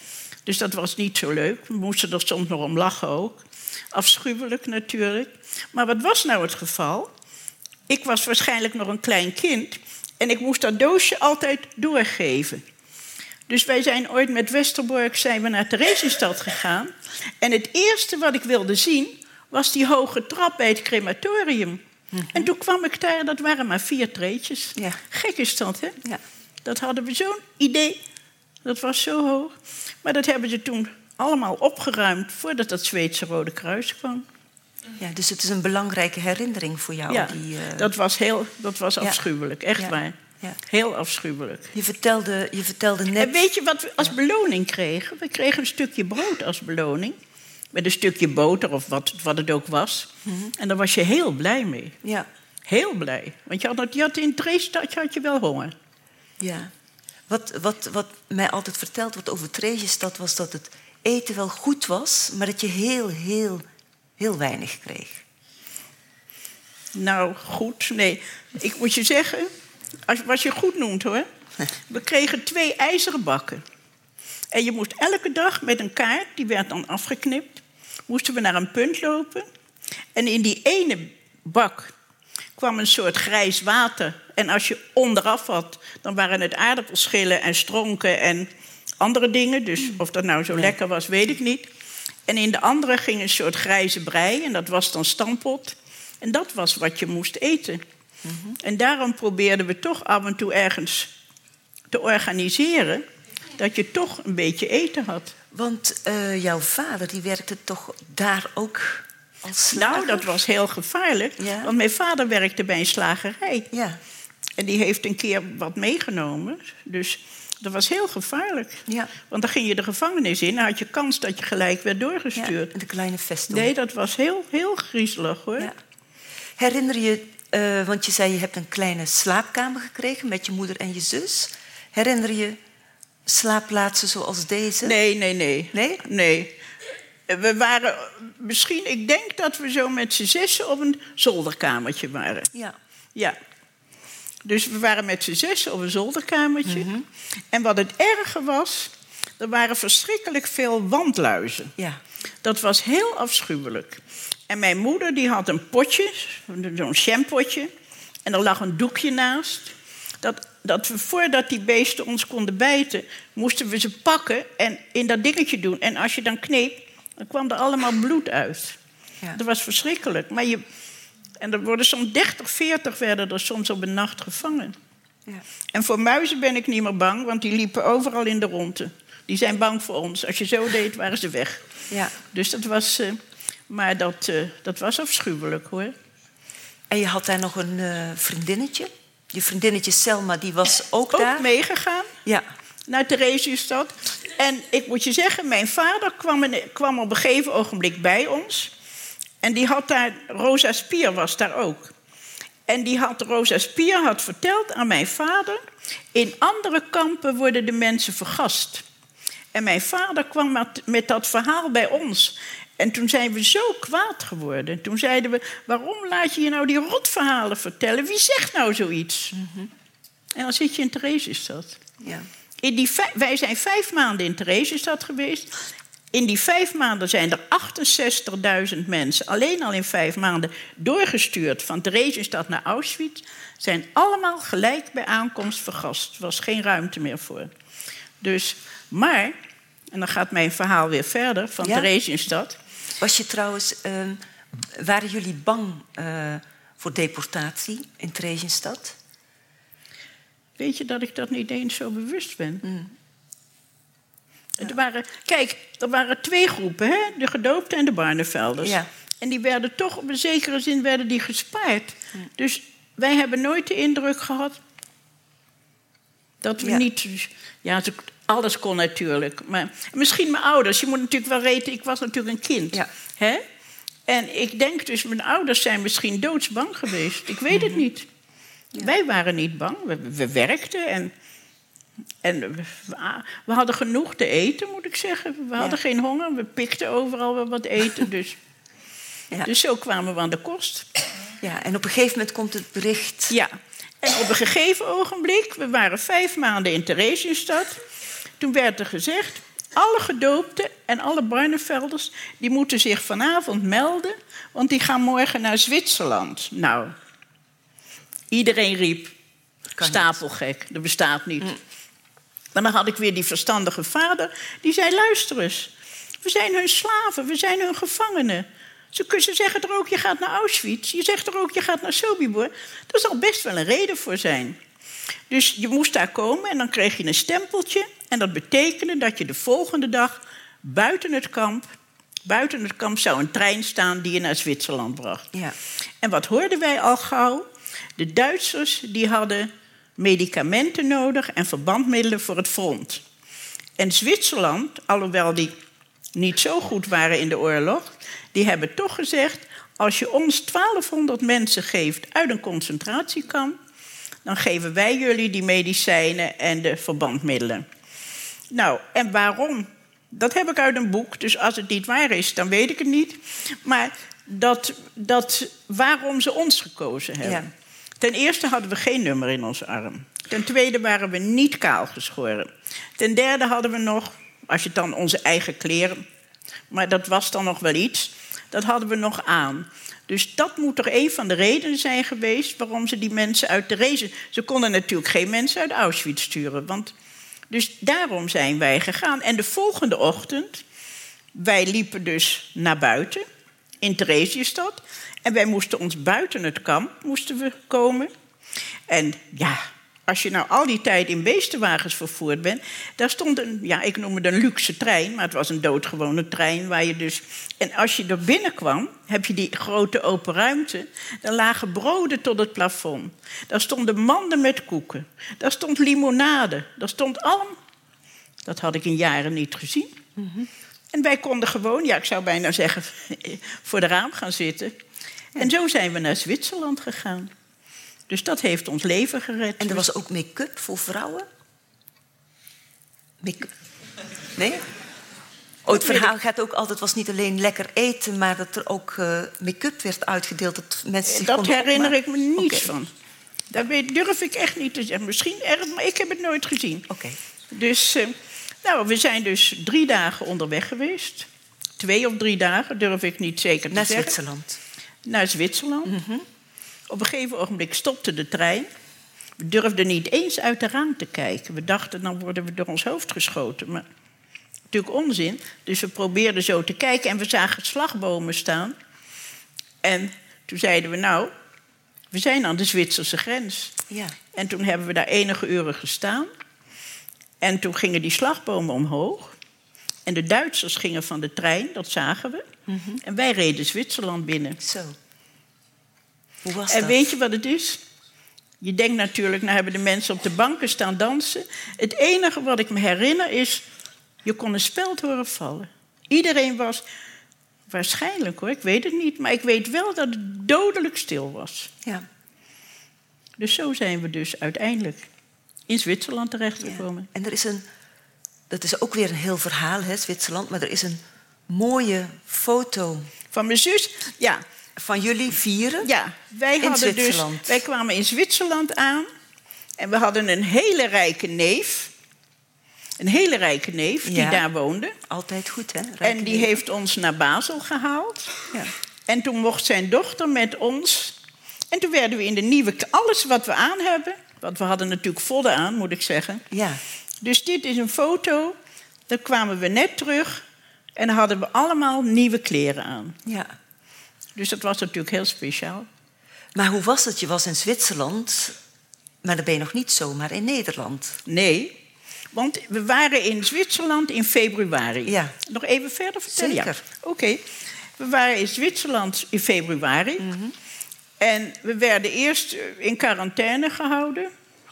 Dus dat was niet zo leuk. We moesten er soms nog om lachen ook. Afschuwelijk natuurlijk. Maar wat was nou het geval? Ik was waarschijnlijk nog een klein kind en ik moest dat doosje altijd doorgeven. Dus wij zijn ooit met Westerbork zijn we naar Theresienstadt gegaan. En het eerste wat ik wilde zien was die hoge trap bij het crematorium. En toen kwam ik daar, dat waren maar vier treetjes. Ja. Gek is dat, hè? Ja. Dat hadden we zo'n idee. Dat was zo hoog. Maar dat hebben ze toen allemaal opgeruimd voordat dat Zweedse Rode Kruis kwam. ja, dus het is een belangrijke herinnering voor jou. ja, die, eh, dat was, heel, dat was Ja. afschuwelijk, echt Ja. waar. Ja. Heel afschuwelijk. je, vertelde, je vertelde net... En weet je wat we als beloning kregen? We kregen een stukje brood als beloning. Met een stukje boter of wat, wat het ook was. En daar was je heel blij mee. Ja, Heel blij. Want je had, je had in Treestadje had je wel honger. ja. Wat, wat, wat mij altijd verteld wordt over Theresienstadt... was dat het eten wel goed was... maar dat je heel, heel, heel weinig kreeg. Nou, goed. Nee, ik moet je zeggen, als, wat je goed noemt hoor. We kregen twee ijzeren bakken. En je moest elke dag met een kaart, die werd dan afgeknipt, moesten we naar een punt lopen. En in die ene bak kwam een soort grijs water. En als je onderaf had, dan waren het aardappelschillen en stronken en andere dingen. Dus of dat nou zo lekker was, weet ik niet. En in de andere ging een soort grijze brei en dat was dan stampot. En dat was wat je moest eten. En daarom probeerden we toch af en toe ergens te organiseren dat je toch een beetje eten had. Want eh, jouw vader die werkte toch daar ook als slager? Nou, dat was heel gevaarlijk, Ja. want mijn vader werkte bij een slagerij. Ja, En die heeft een keer wat meegenomen. Dus dat was heel gevaarlijk. ja. Want dan ging je de gevangenis in en had je kans dat je gelijk werd ja. doorgestuurd. De kleine vesting. Nee, dat was heel, heel griezelig hoor. Ja. Herinner je, eh, want je zei je hebt een kleine slaapkamer gekregen met je moeder en je zus. Herinner je slaapplaatsen zoals deze? Nee, nee, nee. Nee? Nee. We waren misschien, ik denk dat we zo met z'n zessen op een zolderkamertje waren. Ja. Ja. Dus we waren met z'n zessen op een zolderkamertje. En wat het erge was, er waren verschrikkelijk veel wandluizen. Ja. Dat was heel afschuwelijk. En mijn moeder die had een potje, zo'n shampootje. En er lag een doekje naast. Dat, dat we voordat die beesten ons konden bijten, moesten we ze pakken en in dat dingetje doen. En als je dan kneep, dan kwam er allemaal bloed uit. Ja. Dat was verschrikkelijk. Maar je, en er worden soms 30, 40 werden er soms op een nacht gevangen. Ja. En voor muizen ben ik niet meer bang, want die liepen overal in de ronde. Die zijn bang voor ons. Als je zo deed, waren ze weg. Ja. Dus dat was... eh, maar dat, eh, dat was afschuwelijk, hoor. En je had daar nog een eh, vriendinnetje. Je vriendinnetje Selma, die was ook, daar. Ook meegegaan Ja. naar Theresienstad. En ik moet je zeggen, mijn vader kwam, in- kwam op een gegeven ogenblik bij ons. En die had daar... Rosa Spier was daar ook. En die had, Rosa Spier had verteld aan mijn vader... in andere kampen worden de mensen vergast. En mijn vader kwam met, met dat verhaal bij ons. En toen zijn we zo kwaad geworden. Toen zeiden we, waarom laat je je nou die rotverhalen vertellen? Wie zegt nou zoiets? En dan zit je in Theresienstad. ja. In die wij zijn vijf maanden in Theresienstad geweest. In die vijf maanden zijn er 68.000 mensen, alleen al in vijf maanden, doorgestuurd van Theresienstad naar Auschwitz. Zijn allemaal gelijk bij aankomst vergast. Er was geen ruimte meer voor. Dus, maar, en dan gaat mijn verhaal weer verder van Ja? Theresienstad. Was je trouwens... ehm, waren jullie bang eh, voor deportatie in Theresienstad? Weet je dat ik dat niet eens zo bewust ben? Er waren, kijk, er waren twee groepen, hè? de gedoopten en de Barnevelders. Ja. En die werden toch op een zekere zin werden die gespaard. Dus wij hebben nooit de indruk gehad dat we Ja. niet. Ja, alles kon natuurlijk. Maar misschien mijn ouders. Je moet natuurlijk wel weten, ik was natuurlijk een kind. Ja. Hè? En ik denk dus, mijn ouders zijn misschien doodsbang geweest. Ik weet Mhm. het niet. Wij waren niet bang. We, we werkten en, en we, we hadden genoeg te eten, moet ik zeggen. We hadden geen honger. We pikten overal wel wat eten. Dus, Ja. dus zo kwamen we aan de kost. ja. En op een gegeven moment komt het bericht... Ja, en op een gegeven ogenblik, we waren vijf maanden in Theresienstad. Toen werd er gezegd, alle gedoopten en alle Barnevelders... die moeten zich vanavond melden, want die gaan morgen naar Zwitserland. Nou, iedereen riep, stapelgek, dat bestaat niet. Maar dan had ik weer die verstandige vader, die zei, luister eens... we zijn hun slaven, we zijn hun gevangenen... Ze, kun- ze zeggen er ook, je gaat naar Auschwitz. Je zegt er ook, je gaat naar Sobibor. Daar zal best wel een reden voor zijn. Dus je moest daar komen en dan kreeg je een stempeltje. En dat betekende dat je de volgende dag buiten het kamp... buiten het kamp zou een trein staan die je naar Zwitserland bracht. Ja. En wat hoorden wij al gauw? De Duitsers die hadden medicamenten nodig en verbandmiddelen voor het front. En Zwitserland, alhoewel die niet zo goed waren in de oorlog, die hebben toch gezegd: als je ons 1200 mensen geeft uit een concentratiekamp, dan geven wij jullie die medicijnen en de verbandmiddelen. Nou, en waarom? Dat heb ik uit een boek, dus als het niet waar is, dan weet ik het niet. Maar dat, dat, waarom ze ons gekozen hebben. Ten eerste hadden we geen nummer in onze arm. Ten tweede waren we niet kaal geschoren. Ten derde hadden we nog, als je het dan onze eigen kleren... maar dat was dan nog wel iets, dat hadden we nog aan. Dus dat moet er een van de redenen zijn geweest... waarom ze die mensen uit de race... Ze konden natuurlijk geen mensen uit Auschwitz sturen. Want, dus daarom zijn wij gegaan. En de volgende ochtend, wij liepen dus naar buiten in Theresienstad. En wij moesten ons buiten het kamp moesten we komen. En ja, als je nou al die tijd in beestenwagens vervoerd bent... daar stond een, ja, ik noem het een luxe trein... maar het was een doodgewone trein waar je dus... En als je er binnenkwam, heb je die grote open ruimte... daar lagen broden tot het plafond. Daar stonden manden met koeken. Daar stond limonade. Daar stond alm. Dat had ik in jaren niet gezien. En wij konden gewoon, ja, ik zou bijna zeggen, voor de raam gaan zitten. En zo zijn we naar Zwitserland gegaan. Dus dat heeft ons leven gered. En er was ook make-up voor vrouwen? Make nee? Oh, het verhaal gaat ook altijd, het was niet alleen lekker eten... maar dat er ook eh, make-up werd uitgedeeld. Dat mensen zich dat herinner ik me niets van. Daar weet- durf ik echt niet te zeggen. Misschien erg, maar ik heb het nooit gezien. Oké. Dus, eh, nou, we zijn dus drie dagen onderweg geweest. Twee of drie dagen, durf ik niet zeker te Naar zeggen. Zwitserland. Naar Zwitserland. Op een gegeven ogenblik stopte de trein. We durfden niet eens uit de raam te kijken. We dachten, dan worden we door ons hoofd geschoten. Maar natuurlijk onzin. Dus we probeerden zo te kijken en we zagen slagbomen staan. En toen zeiden we, nou, We zijn aan de Zwitserse grens. Ja. En toen hebben we daar enige uren gestaan. En toen gingen die slagbomen omhoog. En de Duitsers gingen van de trein, dat zagen we. En wij reden Zwitserland binnen. Zo. Hoe was En dat? weet je wat het is? Je denkt natuurlijk, nou hebben de mensen op de banken staan dansen. Het enige wat ik me herinner is, je kon een speld horen vallen. Iedereen was, waarschijnlijk hoor, ik weet het niet, maar ik weet wel dat het dodelijk stil was. Ja. Dus zo zijn we dus uiteindelijk in Zwitserland ja. terechtgekomen. En er is een... Dat is ook weer een heel verhaal, hè, Zwitserland. Maar er is een mooie foto Van mijn zus, ja, van jullie vieren. ja wij, In hadden dus, wij kwamen in Zwitserland aan en we hadden een hele rijke neef. Een hele rijke neef die daar woonde. Altijd goed, hè? En die neef. heeft ons naar Basel gehaald. Ja. En toen mocht zijn dochter met ons. En toen werden we in de nieuwe... Alles wat we aan hebben... Want we hadden natuurlijk vodden aan, moet ik zeggen. Ja. Dus dit is een foto. Dan kwamen we net terug. En hadden we allemaal nieuwe kleren aan. ja. Dus dat was natuurlijk heel speciaal. Maar hoe was het? Je was in Zwitserland, maar dan ben je nog niet zomaar in Nederland. Nee, want we waren in Zwitserland in februari. Ja. Nog even verder vertellen? Ja. Zeker. Oké. We waren in Zwitserland in februari. Mhm. En we werden eerst eh, in quarantaine gehouden.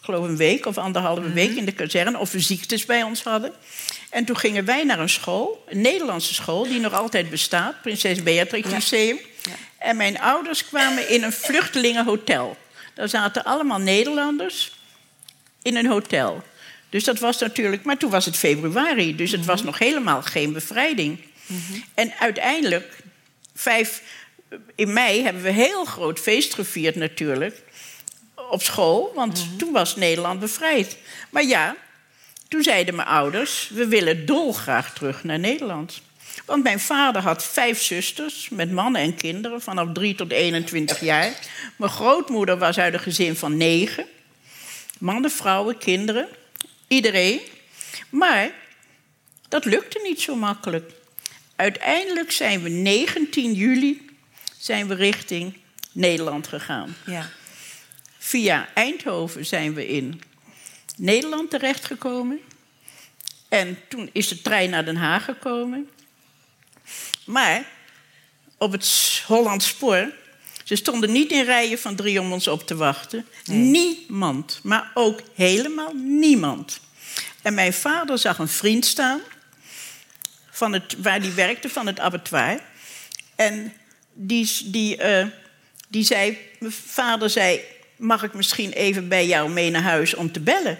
Geloof een week of anderhalve Mhm. week in de kazerne. Of we ziektes bij ons hadden. En toen gingen wij naar een school. Een Nederlandse school die nog altijd bestaat. Prinses Beatrix. Lyceum. Ja. En mijn ouders kwamen in een vluchtelingenhotel. Daar zaten allemaal Nederlanders in een hotel. Dus dat was natuurlijk. Maar toen was het februari, dus het was nog helemaal geen bevrijding. En uiteindelijk, vijf, in mei, hebben we een heel groot feest gevierd natuurlijk. Op school, want toen was Nederland bevrijd. Maar ja, toen zeiden mijn ouders: we willen dolgraag terug naar Nederland. Want mijn vader had vijf zusters met mannen en kinderen vanaf 3 tot 21 jaar. Mijn grootmoeder was uit een gezin van negen. Mannen, vrouwen, kinderen, iedereen. Maar dat lukte niet zo makkelijk. Uiteindelijk zijn we 19 juli zijn we richting Nederland gegaan. Ja. Via Eindhoven zijn we in Nederland terechtgekomen. En toen is de trein naar Den Haag gekomen. Maar op het Hollands spoor, ze stonden niet in rijen van drie om ons op te wachten. Niemand, maar ook helemaal niemand. En mijn vader zag een vriend staan, van het, waar die werkte, van het abattoir. En die, die, eh, die zei, mijn vader zei, mag ik misschien even bij jou mee naar huis om te bellen?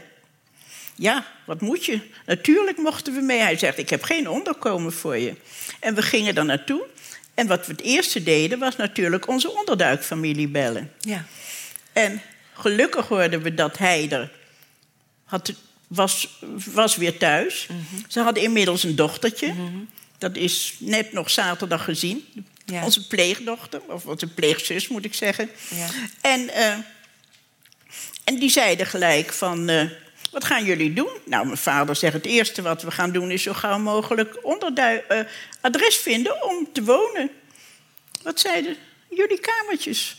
Ja, wat moet je? Natuurlijk mochten we mee. Hij zegt, ik heb geen onderkomen voor je. En we gingen er naartoe. En wat we het eerste deden, was natuurlijk onze onderduikfamilie bellen. Ja. En gelukkig hoorden we dat hij er had, was, was weer thuis. Ze hadden inmiddels een dochtertje. Dat is net nog zaterdag gezien. Ja. Onze pleegdochter, of onze pleegzus moet ik zeggen. Ja. En, eh, en die zeiden gelijk van... eh, wat gaan jullie doen? Nou, mijn vader zegt het eerste wat we gaan doen... is zo gauw mogelijk eh, adres vinden om te wonen. Wat zeiden? Jullie kamertjes.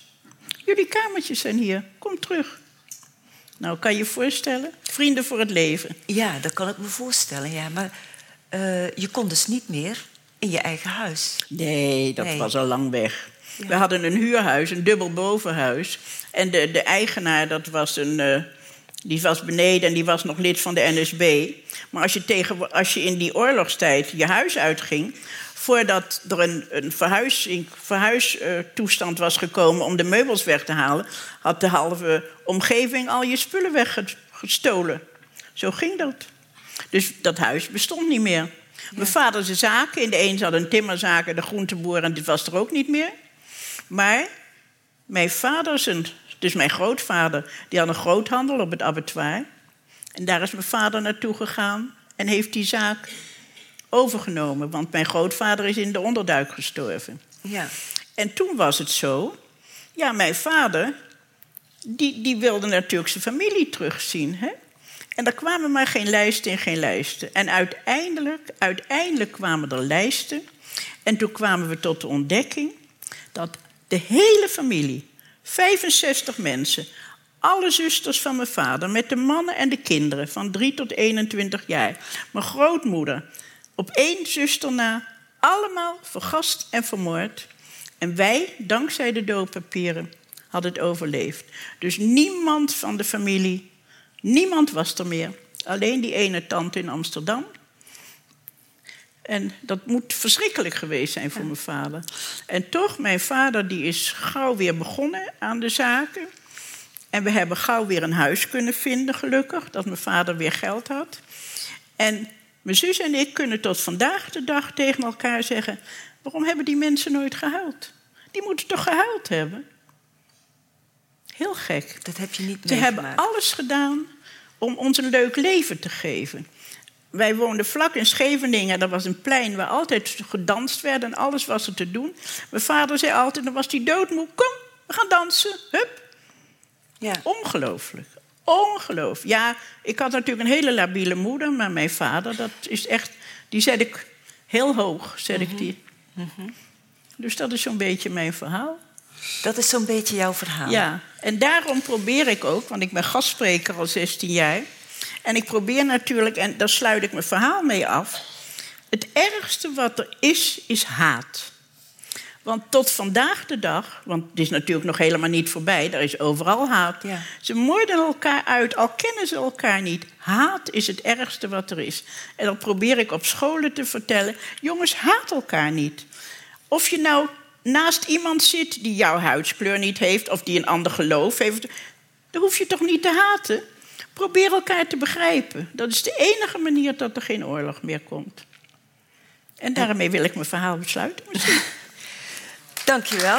Jullie kamertjes zijn hier. Kom terug. Nou, kan je je voorstellen? Vrienden voor het leven. ja, dat kan ik me voorstellen. Ja. Maar eh, je kon dus niet meer in je eigen huis. Nee, dat Nee. was al lang weg. Ja. We hadden een huurhuis, een dubbel bovenhuis. En de, de eigenaar, dat was een, eh, die was beneden en die was nog lid van de NSB. Maar als je, tegen, als je in die oorlogstijd je huis uitging... voordat er een, een verhuistoestand was gekomen om de meubels weg te halen... had de halve omgeving al je spullen weggestolen. Zo ging dat. Dus dat huis bestond niet meer. Mijn vader zijn zaken. In de een zat een timmerzaak en de groenteboer en dit was er ook niet meer. Maar mijn vader, zijn, dus mijn grootvader, die had een groothandel op het abattoir. En daar is mijn vader naartoe gegaan en heeft die zaak overgenomen. Want mijn grootvader is in de onderduik gestorven. Ja. En toen was het zo. Ja, mijn vader, die, die wilde natuurlijk zijn familie terugzien. Hè? En er kwamen maar geen lijsten en geen lijsten. En uiteindelijk, uiteindelijk kwamen er lijsten. En toen kwamen we tot de ontdekking dat de hele familie 65 mensen. Alle zusters van mijn vader, met de mannen en de kinderen van 3 tot 21 jaar. Mijn grootmoeder, op één zuster na, allemaal vergast en vermoord. En wij, dankzij de doodpapieren, hadden het overleefd. Dus niemand van de familie, niemand was er meer. Alleen die ene tante in Amsterdam. En dat moet verschrikkelijk geweest zijn voor mijn vader. En toch, mijn vader die is gauw weer begonnen aan de zaken. En we hebben gauw weer een huis kunnen vinden, gelukkig, dat mijn vader weer geld had. En mijn zus en ik kunnen tot vandaag de dag tegen elkaar zeggen: waarom hebben die mensen nooit gehuild? Die moeten toch gehuild hebben? Heel gek. Dat heb je niet Ze hebben alles gedaan om ons een leuk leven te geven. Wij woonden vlak in Scheveningen. Dat was een plein waar altijd gedanst werd en alles was er te doen. Mijn vader zei altijd, dan was hij doodmoe. Kom, we gaan dansen. Hup. Ja. Ongelooflijk. Ongelooflijk. Ja, ik had natuurlijk een hele labiele moeder, maar mijn vader, dat is echt, die zet ik heel hoog, zet ik die. Dus dat is zo'n beetje mijn verhaal. Dat is zo'n beetje jouw verhaal. Ja, en daarom probeer ik ook, want ik ben gastspreker al 16 jaar. En ik probeer natuurlijk, en daar sluit ik mijn verhaal mee af. Het ergste wat er is, is haat. Want tot vandaag de dag, want het is natuurlijk nog helemaal niet voorbij, er is overal haat. Ja. Ze moorden elkaar uit, al kennen ze elkaar niet. Haat is het ergste wat er is. En dat probeer ik op scholen te vertellen. Jongens, haat elkaar niet. Of je nou naast iemand zit die jouw huidskleur niet heeft of die een ander geloof heeft, dan hoef je toch niet te haten. Probeer elkaar te begrijpen. Dat is de enige manier dat er geen oorlog meer komt. En daarmee wil ik mijn verhaal besluiten. misschien. Dankjewel.